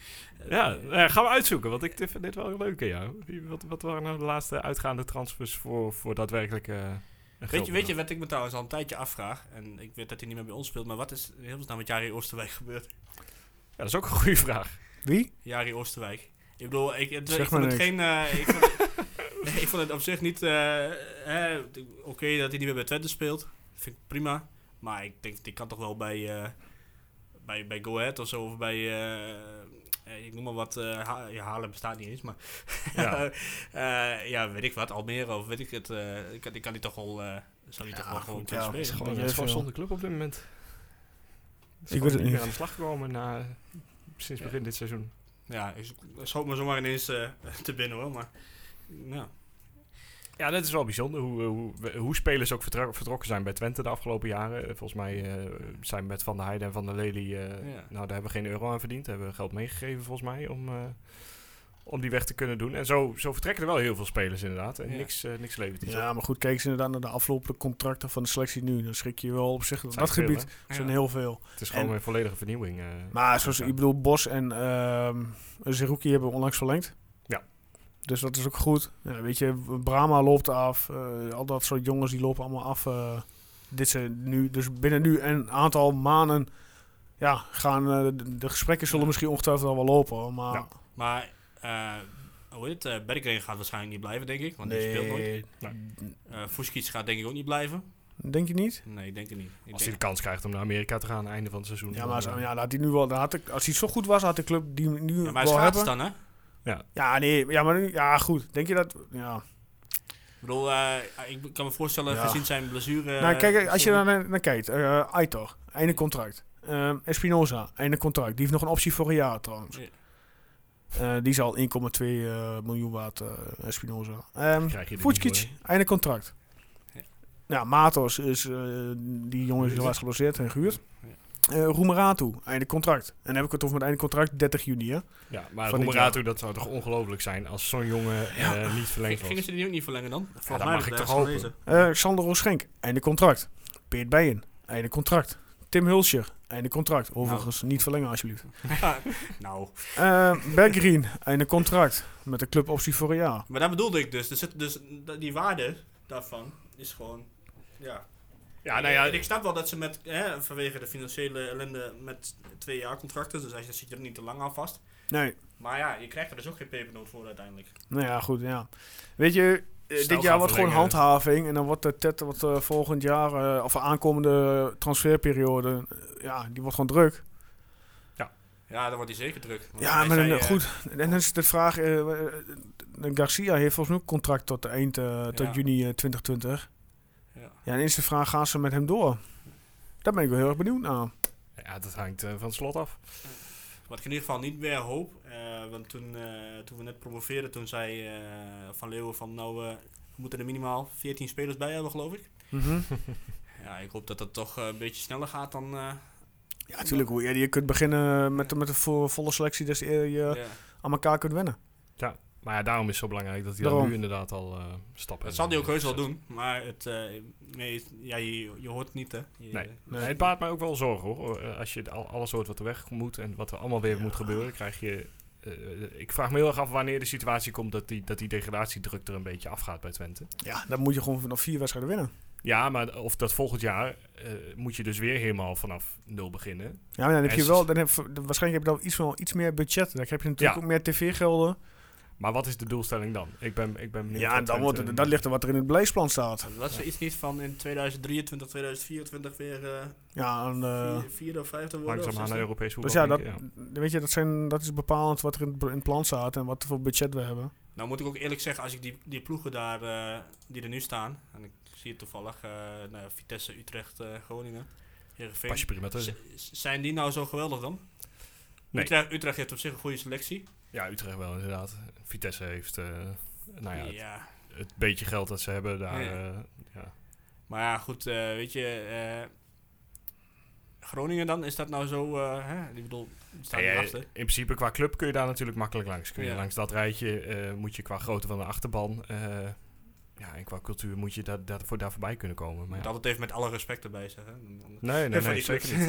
Speaker 2: Ja, eh, gaan we uitzoeken, want ik vind dit wel een leuke. Ja. Wie- Wat, wat waren nou de laatste uitgaande transfers voor, voor daadwerkelijk eh, een
Speaker 3: Weet je, weet je wat ik me trouwens al een tijdje afvraag? En ik weet dat hij niet meer bij ons speelt, maar wat is heel snel met Jari Oosterwijk gebeurd?
Speaker 2: Ja, dat is ook een goede vraag.
Speaker 1: Wie?
Speaker 3: Jari Oosterwijk. Ik bedoel, ik, het,
Speaker 1: Zeg
Speaker 3: ik vond het
Speaker 1: niks.
Speaker 3: geen... eh, ik, vond, nee, ik vond het op zich niet... eh, hè, Oké dat hij niet meer bij Twente speelt. Dat vind ik prima. Maar ik denk, die kan toch wel bij, eh, bij, bij Go Ahead of zo, of bij, eh, eh, ik noem maar wat, eh Ha- ja, Haarlem bestaat niet eens, maar
Speaker 2: Ja.
Speaker 3: Eh, ja, weet ik wat, Almere of weet ik het, eh, ik, kan- ik kan die toch wel, eh zou die toch wel gewoon kunnen
Speaker 1: ja.
Speaker 3: spelen.
Speaker 1: Is
Speaker 2: Gewoon,
Speaker 1: Beetje
Speaker 2: het is gewoon zonder club op dit moment. Is
Speaker 1: Ik weet het
Speaker 2: meer
Speaker 1: niet.
Speaker 2: aan de slag gekomen na, sinds begin dit seizoen.
Speaker 3: Ja, ik schoot me zomaar ineens eh, te binnen hoor, maar ja.
Speaker 2: Ja, dat is wel bijzonder hoe, hoe, hoe spelers ook vertro- vertrokken zijn bij Twente de afgelopen jaren. Eh, Volgens mij eh, zijn met Van der Heijden en Van der Lely, eh,
Speaker 3: Ja.
Speaker 2: nou daar hebben we geen euro aan verdiend. Daar hebben we geld meegegeven volgens mij om, eh, om die weg te kunnen doen. En zo, zo vertrekken er wel heel veel spelers inderdaad. En
Speaker 3: Ja.
Speaker 2: niks, eh, niks levert iets
Speaker 1: Ja,
Speaker 2: op.
Speaker 1: maar goed, kijk eens inderdaad naar de aflopende contracten van de selectie nu. Dan schrik je wel op zich. Op dat
Speaker 2: veel,
Speaker 1: gebied
Speaker 2: hè?
Speaker 1: zijn
Speaker 3: Ja.
Speaker 1: heel veel.
Speaker 2: Het is gewoon
Speaker 1: En-
Speaker 2: een volledige vernieuwing. eh.
Speaker 1: Maar zoals, ik bedoel, Bos en ehm Zerouki hebben onlangs verlengd. Dus dat is ook goed. Ja, weet je, Brahma loopt af. eh, al dat soort jongens die lopen allemaal af. eh, dit zijn nu, dus binnen nu een aantal maanden ja, gaan eh, de, de gesprekken zullen misschien ongetwijfeld al wel lopen. hoor, Maar
Speaker 2: Ja.
Speaker 3: Maar, eh hoe heet het, uh, Berggren gaat waarschijnlijk niet blijven, denk ik, want die speelt nooit.
Speaker 1: nee,
Speaker 3: Eh Fuskic gaat denk ik ook niet blijven.
Speaker 1: denk je niet?
Speaker 3: Nee, ik denk het niet. Ik
Speaker 2: Als hij de kans krijgt om naar Amerika te gaan aan het einde van het seizoen.
Speaker 1: Ja, maar
Speaker 2: eh,
Speaker 1: ja, had hij nu wel, had ik, als hij zo goed was, had de club die nu
Speaker 3: ja, maar
Speaker 1: wel hebben.
Speaker 3: dan, hè?
Speaker 1: Ja, nee, ja, maar nu, ja, goed. Denk je dat? Ja.
Speaker 3: Ik bedoel, eh, ik kan me voorstellen,
Speaker 1: Ja.
Speaker 3: gezien zijn blessure...
Speaker 1: nou, kijk,
Speaker 3: eh,
Speaker 1: als je daar naar, naar kijkt, eh Aitor, einde contract. Ehm, Espinoza, einde contract. Die heeft nog een optie voor een jaar trouwens.
Speaker 3: Ja.
Speaker 1: Eh, die is al 1,2 eh, miljoen waard, eh, Espinoza. Ehm
Speaker 2: krijg je er
Speaker 1: Fucic, einde contract.
Speaker 3: Ja.
Speaker 1: Ja, Matos is, eh, die jongen is helaas geblesseerd en gehuurd.
Speaker 3: Ja.
Speaker 1: Eh Roemeratu, einde contract. En dan heb ik het over met einde contract 30 juni, hè?
Speaker 2: Ja, maar
Speaker 1: Van
Speaker 2: Roemeratu, dat zou toch ongelooflijk zijn als zo'n jongen eh, niet verlengd
Speaker 3: Gingen ze die ook niet verlengen dan?
Speaker 2: Dat mag ik toch hopen.
Speaker 1: Eh Sander Roschenk, einde contract. Peert Bijen, einde contract. Tim Hulscher, einde contract. Overigens niet verlengen alsjeblieft.
Speaker 3: nou,
Speaker 1: Eh Bergreen, einde contract. Met een cluboptie voor een jaar.
Speaker 3: maar dat bedoelde ik dus. Er zit dus dat- die waarde daarvan is gewoon... Ja.
Speaker 2: Ja, nou ja,
Speaker 3: ik snap wel dat ze met, hè, vanwege de financiële ellende met twee jaar contracten, dus als je zit je er niet te lang aan vast.
Speaker 1: Nee,
Speaker 3: Maar ja, je krijgt er dus ook geen pepernoot voor uiteindelijk.
Speaker 1: nou ja, goed, ja. Weet je, eh,
Speaker 2: Snel
Speaker 1: dit jaar wordt gewoon handhaving. En dan wordt de TET wat eh, volgend jaar, eh, of aankomende transferperiode, ja, die wordt gewoon druk.
Speaker 3: Ja, dan wordt hij zeker druk.
Speaker 1: Ja, maar dan, goed. En dan is de vraag, Garcia heeft volgens mij ook contract tot eind, tot
Speaker 3: Ja.
Speaker 1: juni eh, 2020.
Speaker 3: Ja.
Speaker 1: Ja, en is de vraag, gaan ze met hem door? Daar ben ik wel heel erg benieuwd naar.
Speaker 2: ja, dat hangt eh, van het slot af.
Speaker 3: Wat ik in ieder geval niet meer hoop, eh, want toen, eh, toen we net promoveerden, toen zei eh, Van Leeuwen van nou, eh, we moeten er minimaal 14 spelers bij hebben, geloof ik.
Speaker 1: Mhm.
Speaker 3: Ja, ik hoop dat dat toch een beetje sneller gaat dan... eh,
Speaker 1: Ja, natuurlijk. Hoe eerder je kunt beginnen met, met een vo- volle selectie, des eerder je
Speaker 3: ja.
Speaker 1: aan elkaar kunt wennen.
Speaker 2: Maar ja, daarom is het zo belangrijk dat hij dan
Speaker 1: Daarom.
Speaker 2: nu inderdaad al eh stappen
Speaker 3: Dat zal hij ook heus wel doen, maar het, eh, nee, ja, je, je hoort het niet, hè. Je-
Speaker 2: Nee.
Speaker 1: Nee.
Speaker 2: Het baart mij ook wel zorgen hoor. Eh, Als je al, alles hoort wat er weg moet en wat er allemaal weer moet gebeuren, krijg je. ik vraag me heel erg af wanneer de situatie komt dat die, dat die degradatiedruk er een beetje afgaat bij Twente.
Speaker 1: Ja, dan moet je gewoon nog vier wedstrijden winnen.
Speaker 2: Ja, maar of dat volgend jaar eh, moet je dus weer helemaal vanaf nul beginnen.
Speaker 1: Ja, maar dan heb je wel, dan heb, waarschijnlijk heb je dan iets, wel iets meer budget. Dan heb je natuurlijk
Speaker 2: Ja.
Speaker 1: ook meer tv-gelden.
Speaker 2: Maar wat is de doelstelling dan? Ik ben, ik ben benieuwd.
Speaker 1: Ja, dan wordt het, dat ligt er wat er in het beleidsplan staat.
Speaker 3: Was er iets niet van in 2023, 2024 weer eh
Speaker 1: Ja, en, eh,
Speaker 3: vier- vierde of vijfde worden?
Speaker 2: Langzaam aan naar
Speaker 3: zesde?
Speaker 2: Europees voetbal.
Speaker 1: dus ja, dat,
Speaker 2: ja.
Speaker 1: weet je, dat, zijn, dat is bepalend wat er in, het- in het plan staat en wat voor budget we hebben.
Speaker 3: Nou moet ik ook eerlijk zeggen, als ik die, die ploegen daar, eh, die er nu staan, en ik zie het toevallig, eh, nou, ja, Vitesse, Utrecht, eh, Groningen, Heerenveen.
Speaker 2: Pas je prima tussen.
Speaker 3: Zijn die nou zo geweldig dan?
Speaker 2: Nee.
Speaker 3: Utrecht, Utrecht heeft op zich een goede selectie.
Speaker 2: Ja, Utrecht wel inderdaad. Vitesse heeft eh, nou ja,
Speaker 3: ja.
Speaker 2: het, het beetje geld dat ze hebben daar.
Speaker 3: Ja.
Speaker 2: eh, ja.
Speaker 3: Maar ja, goed, eh, weet je, Groningen dan, is dat nou zo, hè? Ik bedoel, staat
Speaker 2: Ja,
Speaker 3: niet
Speaker 2: ja,
Speaker 3: achter.
Speaker 2: in principe qua club kun je daar natuurlijk makkelijk langs. Kun je langs dat rijtje moet je qua grootte van de achterban. Ja, en qua cultuur moet je daar, daar, voor, daar voorbij kunnen komen. Maar
Speaker 3: moet
Speaker 2: ja.
Speaker 3: altijd even met alle respect erbij zeggen.
Speaker 2: Nee, nee, nee, zeker niet.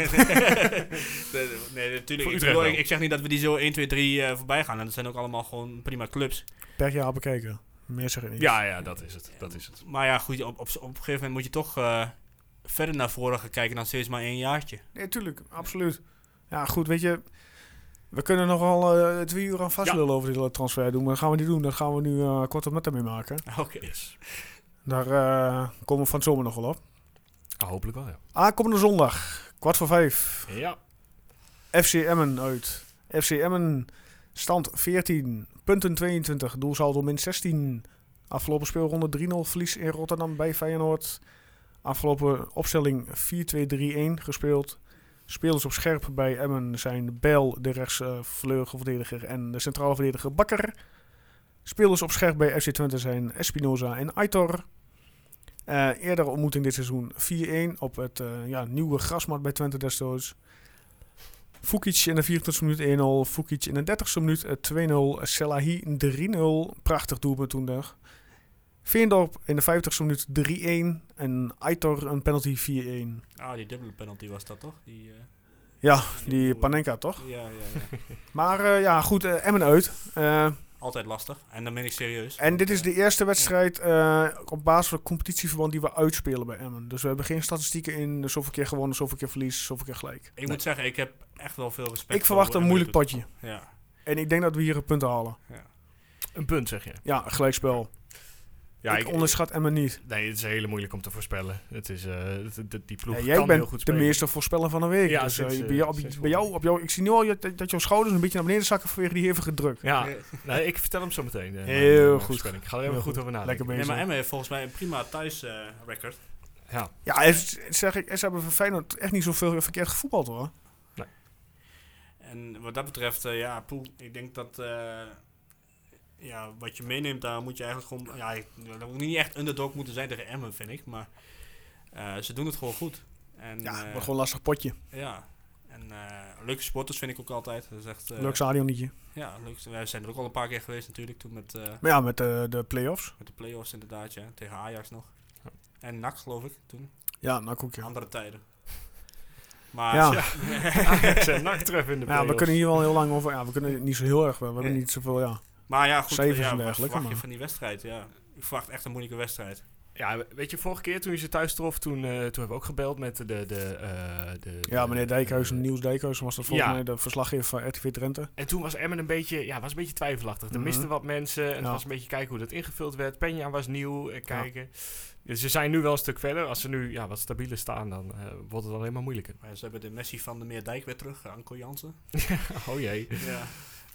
Speaker 3: nee, nee, natuurlijk. Ik, bedoel, zeg niet dat we die zo 1, 2, 3 eh, voorbij gaan. En dat zijn ook allemaal gewoon prima clubs.
Speaker 1: Per jaar bekeken. Meer zeg ik niet.
Speaker 2: Ja, ja, dat is het. Dat is het.
Speaker 3: Maar ja, goed, op, op, op een gegeven moment moet je toch eh, verder naar voren gaan kijken dan steeds maar één jaartje.
Speaker 1: Nee, tuurlijk. Absoluut. Ja, goed, weet je. We kunnen nogal eh twee uur aan vastlullen over dit hele transfer doen. Maar dat gaan we niet doen. Dat gaan we nu eh kort op met mee maken.
Speaker 3: Oké.
Speaker 2: Yes.
Speaker 1: Daar eh, komen we van het zomer nog wel op.
Speaker 2: Ah, hopelijk wel, ja.
Speaker 1: Aankomende zondag, kwart voor vijf.
Speaker 2: Ja.
Speaker 1: FC Emmen uit. FC Emmen stand 14, punten 22, doelsaldo min 16. Afgelopen speelronde 3-0 verlies in Rotterdam bij Feyenoord. Afgelopen opstelling 4-2-3-1 gespeeld. Spelers op scherp bij Emmen zijn Bijl, de rechtsvleugelverdediger, en de centrale verdediger Bakker. Spelers op scherp bij FC Twente zijn Espinoza en Aitor. Eh eerdere ontmoeting dit seizoen 4-1 op het eh, ja, nieuwe grasmat bij Twente destijds. Fukic in de 24e minuut 1-0. Fukic in de 30e minuut eh, 2-0. Selahi 3-0. Prachtig doelpunt toen nog. Veendorp in de 50e minuut 3-1. En Aitor een penalty 4-1.
Speaker 3: Ah, die dubbele penalty was dat toch? Die, eh,
Speaker 1: Ja, die Panenka toch?
Speaker 3: ja, ja, ja.
Speaker 1: Maar eh, ja, goed, eh, Emmen uit. Eh,
Speaker 3: Altijd lastig. En dan ben ik serieus.
Speaker 1: en dit is de eerste wedstrijd eh, op basis van het competitieverband die we uitspelen bij Emmen. Dus we hebben geen statistieken in dus zoveel keer gewonnen, zoveel keer verlies, zoveel keer gelijk.
Speaker 3: Ik moet zeggen, ik heb echt wel veel respect
Speaker 1: Ik verwacht
Speaker 3: voor
Speaker 1: een moeilijk
Speaker 3: Emmen
Speaker 1: potje.
Speaker 3: doet. Ja.
Speaker 1: En ik denk dat we hier een punt halen.
Speaker 2: Een punt, zeg je.
Speaker 1: Ja, gelijkspel.
Speaker 2: Ja,
Speaker 1: ik, onderschat Emmen niet.
Speaker 2: Nee, het is heel moeilijk om te voorspellen. Het is, eh, het- het- die ploeg
Speaker 1: Ja,
Speaker 2: kan
Speaker 1: jij
Speaker 2: heel
Speaker 1: bent
Speaker 2: goed
Speaker 1: de
Speaker 2: spelen.
Speaker 1: meeste voorspeller van de week.
Speaker 2: Ja,
Speaker 1: dus, eh,
Speaker 2: sinds,
Speaker 1: bij jou,
Speaker 2: eh,
Speaker 1: op-
Speaker 2: sinds
Speaker 1: bij jou, op jou, ik zie nu al je- dat, dat jouw schouders een beetje naar beneden zakken vanwege die hevige druk.
Speaker 2: Ja, nee, ik vertel hem zo meteen. eh,
Speaker 1: Heel
Speaker 2: eh,
Speaker 1: goed.
Speaker 2: voorspelling. Ik ga er even
Speaker 1: Heel
Speaker 2: goed
Speaker 1: goed.
Speaker 2: over nadenken.
Speaker 1: Lekker
Speaker 3: Nee,
Speaker 1: bezig.
Speaker 3: maar Emmen heeft volgens mij een prima thuis eh, record.
Speaker 2: Ja,
Speaker 1: Ja, zeg ik, ze hebben van Feyenoord echt niet zoveel verkeerd gevoetbald hoor.
Speaker 3: En wat dat betreft, eh, ja, poeh, ik denk dat eh, ja, wat je meeneemt, daar moet je eigenlijk gewoon... Ja, ik- dat moet niet echt underdog moeten zijn tegen Emmen, vind ik. Maar eh, ze doen het gewoon goed. En,
Speaker 1: Ja,
Speaker 3: eh,
Speaker 1: wordt gewoon een lastig potje.
Speaker 3: ja. En eh, leuke sporters vind ik ook altijd. Dat is echt, eh,
Speaker 1: Leuk stadionnetje.
Speaker 3: Ja, leuk. Wij zijn er ook al een paar keer geweest natuurlijk, toen met, eh,
Speaker 1: Maar ja, met de, de play-offs.
Speaker 3: met de play-offs inderdaad, ja. Tegen Ajax nog. En NAC geloof ik, toen.
Speaker 1: Ja, nou ook ja.
Speaker 3: Andere tijden. Maar
Speaker 1: Ja.
Speaker 2: En NAC treffen in de
Speaker 1: Ja, we kunnen hier wel heel lang over. Ja, we kunnen niet zo heel erg. We hebben
Speaker 3: Nee.
Speaker 1: niet zoveel. Ja.
Speaker 3: Maar ja, goed.
Speaker 1: Cijfers
Speaker 3: ja,
Speaker 1: en dergelijke,
Speaker 3: je van die wedstrijd? Ja, ik verwacht echt een moeilijke wedstrijd.
Speaker 2: Ja, weet je, vorige keer toen je ze thuis trof, toen, eh, toen hebben we ook gebeld met de... de, de, eh, de
Speaker 1: ja, meneer Dijkhuizen,
Speaker 2: eh,
Speaker 1: Niels Dijkhuizen was dat volgens
Speaker 2: ja.
Speaker 1: mij de verslaggever van RTV Drenthe.
Speaker 2: En toen was Emmen een beetje, ja, was een beetje twijfelachtig. Er
Speaker 1: Mhm.
Speaker 2: misten wat mensen en het
Speaker 1: Ja.
Speaker 2: was een beetje kijken hoe dat ingevuld werd. Penja was nieuw, en kijken. Dus ze zijn nu wel een stuk verder. Als ze nu ja, wat stabieler staan, dan eh, wordt het alleen maar moeilijker.
Speaker 3: Maar ze hebben de Messi van de Meerdijk weer terug, Anko Jansen.
Speaker 2: oh jee.
Speaker 3: Ja.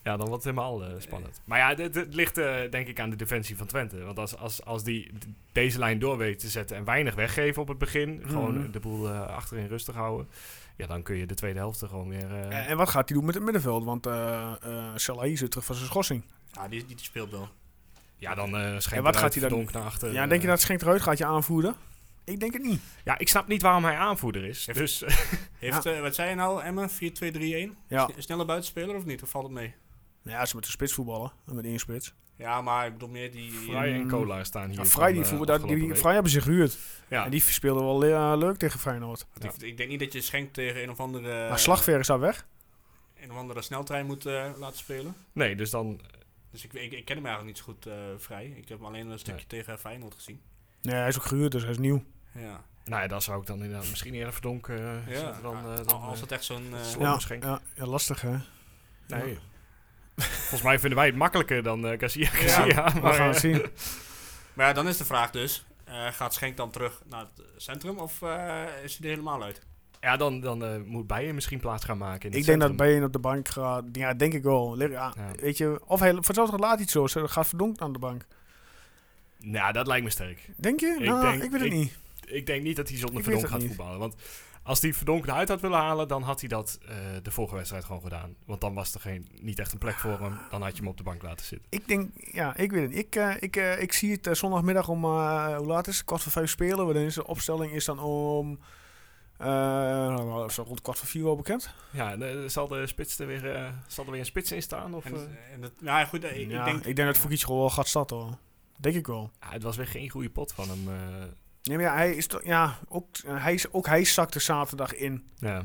Speaker 2: Ja, dan wordt het helemaal eh, spannend. Maar ja, dit, dit ligt eh, denk ik aan de defensie van Twente. Want als, als, als die deze lijn door weten te zetten en weinig weggeven op het begin, gewoon
Speaker 1: Mhm.
Speaker 2: de boel eh, achterin rustig houden, ja, dan kun je de tweede helft er gewoon weer... eh,
Speaker 1: En, en wat gaat hij doen met het middenveld? Want eh eh Salahi zit terug van zijn schorsing.
Speaker 3: Ja, die, die, speelt wel.
Speaker 2: ja, dan eh schenkt
Speaker 1: En wat gaat hij dan-
Speaker 2: naar achter.
Speaker 1: ja, denk je dat Schenk eruit gaat je aanvoeren? Ik denk het niet.
Speaker 2: Ja, ik snap niet waarom hij aanvoerder is.
Speaker 3: Heeft-
Speaker 2: Dus
Speaker 3: Heeft, eh, wat zei je nou, Emma? 4-2-3-1?
Speaker 1: Ja,
Speaker 3: Sne- Snelle buitenspeler of niet? Of valt het mee?
Speaker 1: Nou ja ze met de spits voetballen. Met één spits.
Speaker 3: Ja, maar ik bedoel meer die...
Speaker 2: Vrij en
Speaker 1: Mm.
Speaker 2: Cola staan hier.
Speaker 1: Ja, Vrij, die,
Speaker 2: van, eh,
Speaker 1: voetbal, dat, die. Vrij hebben ze gehuurd.
Speaker 2: Ja.
Speaker 1: En die speelde wel eh, leuk tegen Feyenoord.
Speaker 3: Ik, ik denk niet dat je Schenk tegen een of andere...
Speaker 1: maar Slagver is daar weg.
Speaker 3: Een of andere sneltrein moet eh, laten spelen.
Speaker 2: Nee, dus dan...
Speaker 3: Dus ik, ik, ik ken hem eigenlijk niet zo goed eh, vrij. Ik heb hem alleen een stukje tegen Feyenoord gezien.
Speaker 1: Nee, hij is ook gehuurd, dus hij is nieuw.
Speaker 3: Ja.
Speaker 2: Nou ja, dan zou ik dan inderdaad misschien eerder Verdonk eh,
Speaker 3: Ja,
Speaker 2: dan... dan
Speaker 3: als het echt zo'n...
Speaker 2: Schenk.
Speaker 1: ja, ja, lastig hè.
Speaker 2: nee. Volgens mij vinden wij het makkelijker dan eh Garcia.
Speaker 3: Ja,
Speaker 2: Garcia
Speaker 1: We
Speaker 2: maar,
Speaker 1: gaan het
Speaker 2: eh,
Speaker 1: zien.
Speaker 3: Maar ja, dan is de vraag dus... eh, gaat Schenk dan terug naar het centrum of eh, is hij er helemaal uit?
Speaker 2: ja, dan, dan eh, moet Bijen misschien plaats gaan maken in het
Speaker 1: Ik denk dat
Speaker 2: centrum.
Speaker 1: Bijen op de bank gaat. Ja, denk ik wel. Le- Ja,
Speaker 2: Ja.
Speaker 1: Weet je, of hij laat iets zo. Ze gaat verdonkt aan de bank.
Speaker 2: Nou, dat lijkt me sterk.
Speaker 1: Denk je?
Speaker 2: Ik
Speaker 1: nou,
Speaker 2: denk-
Speaker 1: ik weet het
Speaker 2: ik-
Speaker 1: niet.
Speaker 2: Ik denk niet dat hij zonder Verdonk gaat
Speaker 1: niet.
Speaker 2: voetballen. Want als hij Verdonk eruit had willen halen, dan had hij dat eh, de vorige wedstrijd gewoon gedaan. Want dan was er geen, niet echt een plek voor hem. Dan had je hem op de bank laten zitten.
Speaker 1: Ik denk, ja, ik weet het. Ik, eh, ik, eh, ik zie het zondagmiddag om, eh, hoe laat is het? Kwart voor vijf spelen. Want de opstelling is dan om, eh, nou, zo rond kwart voor vier wel bekend.
Speaker 2: Ja, en, zal, de spits er weer, zal er weer een spits in staan? Of,
Speaker 3: En, en dat, nou goed, ik,
Speaker 1: ja,
Speaker 3: ik denk...
Speaker 1: ik denk dat Fukic gewoon wel gaat starten hoor. Denk ik wel.
Speaker 2: Ja, het was weer geen goede pot van hem.
Speaker 1: Nee, maar ja, hij is toch, ja, ook, eh, hij, is, ook hij zakte zaterdag in.
Speaker 2: ja.
Speaker 1: eh,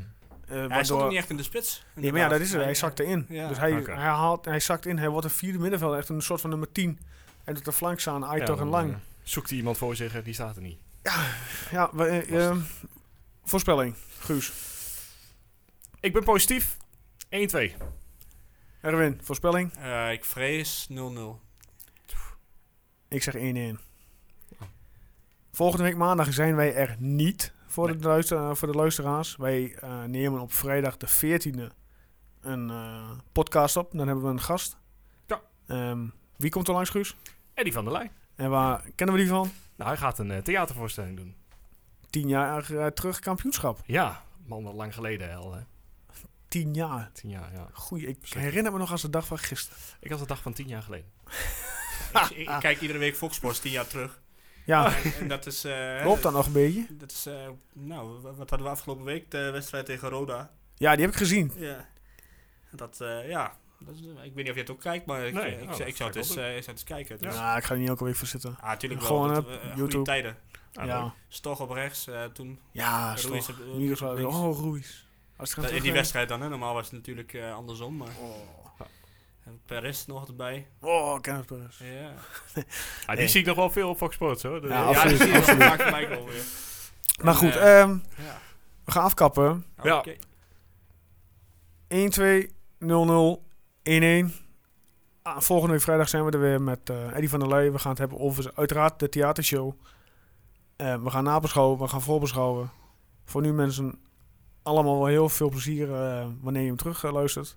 Speaker 3: hij
Speaker 1: waardoor-
Speaker 3: ook niet echt in de spits.
Speaker 1: Nee, maar ja, dat is het. Hij zakte in.
Speaker 3: Ja.
Speaker 1: Dus hij, hij, haalt, hij zakt in. Hij wordt een vierde middenvelder. Echt een soort van nummer 10. En doet de flank staan. Aitor
Speaker 2: Ja,
Speaker 1: en Lang.
Speaker 2: eh, zoekt hij iemand voor zich, die staat er niet.
Speaker 1: Ja, we, eh,
Speaker 2: Lastig.
Speaker 1: ehm, voorspelling. Guus.
Speaker 2: Ik ben positief. 1-2.
Speaker 1: Erwin, voorspelling.
Speaker 3: Eh, ik vrees 0-0.
Speaker 1: Ik zeg 1-1. Volgende week maandag zijn wij er niet voor, de, luister, voor de luisteraars. Wij eh, nemen op vrijdag de 14e een eh, podcast op. Dan hebben we een gast.
Speaker 2: Ja.
Speaker 1: Ehm, wie komt er langs, Guus?
Speaker 2: Eddie van der Leij.
Speaker 1: En waar kennen we die van?
Speaker 2: Nou, hij gaat een eh, theatervoorstelling doen.
Speaker 1: Tien jaar eh, terug kampioenschap.
Speaker 2: Ja, man, wat lang geleden al. Hè.
Speaker 1: Tien jaar.
Speaker 2: Tien jaar, ja.
Speaker 1: Goeie, ik
Speaker 2: Zeker.
Speaker 1: herinner me nog als de dag van gisteren.
Speaker 2: Ik had de dag van tien jaar geleden.
Speaker 3: ik, ik kijk iedere week Fox Sports tien jaar terug.
Speaker 1: Ja,
Speaker 3: En, en dat is... eh,
Speaker 1: klopt dat nog een beetje?
Speaker 3: Dat is, eh, nou, wa- wat hadden we afgelopen week? De wedstrijd tegen Roda.
Speaker 1: Ja, die heb ik gezien.
Speaker 3: Ja. Dat, eh, ja. Dat is, ik weet niet of je het ook kijkt, maar ik,
Speaker 2: Nee,
Speaker 3: ik,
Speaker 2: oh,
Speaker 3: ik zou het eens, eh, eens eens kijken. Dus.
Speaker 1: Ja, ik ga er niet elke week voor zitten.
Speaker 3: Ah, natuurlijk
Speaker 1: Gewoon
Speaker 3: wel.
Speaker 1: op
Speaker 3: eh, goede
Speaker 1: YouTube.
Speaker 3: tijden.
Speaker 2: Ah,
Speaker 1: ja.
Speaker 3: Stoch op rechts, eh, toen
Speaker 1: ja,
Speaker 3: Ruiz
Speaker 1: toch.
Speaker 3: op-.
Speaker 1: Oh, Ruiz. Als het
Speaker 3: in die wedstrijd dan, hè. Normaal was het natuurlijk eh, andersom, maar
Speaker 1: Oh,
Speaker 3: en Perez nog erbij.
Speaker 1: oh Kenneth Perez.
Speaker 3: Ja,
Speaker 2: Ah, die zie ik nog wel veel op Fox Sports hoor.
Speaker 1: Ja,
Speaker 3: ja,
Speaker 1: absoluut,
Speaker 3: wel
Speaker 1: absoluut.
Speaker 3: vaak voorbij komen weer.
Speaker 1: Maar goed,
Speaker 3: eh,
Speaker 1: ehm,
Speaker 3: Ja.
Speaker 1: we gaan afkappen.
Speaker 2: Ja.
Speaker 3: Oké.
Speaker 1: 1, 2, 0, 0, 1, 1. Ah, volgende week vrijdag zijn we er weer met eh Eddie van der Leij. We gaan het hebben over uiteraard de theatershow. Eh, we gaan nabeschouwen, we gaan voorbeschouwen. Voor nu mensen allemaal wel heel veel plezier eh, wanneer je hem terug luistert.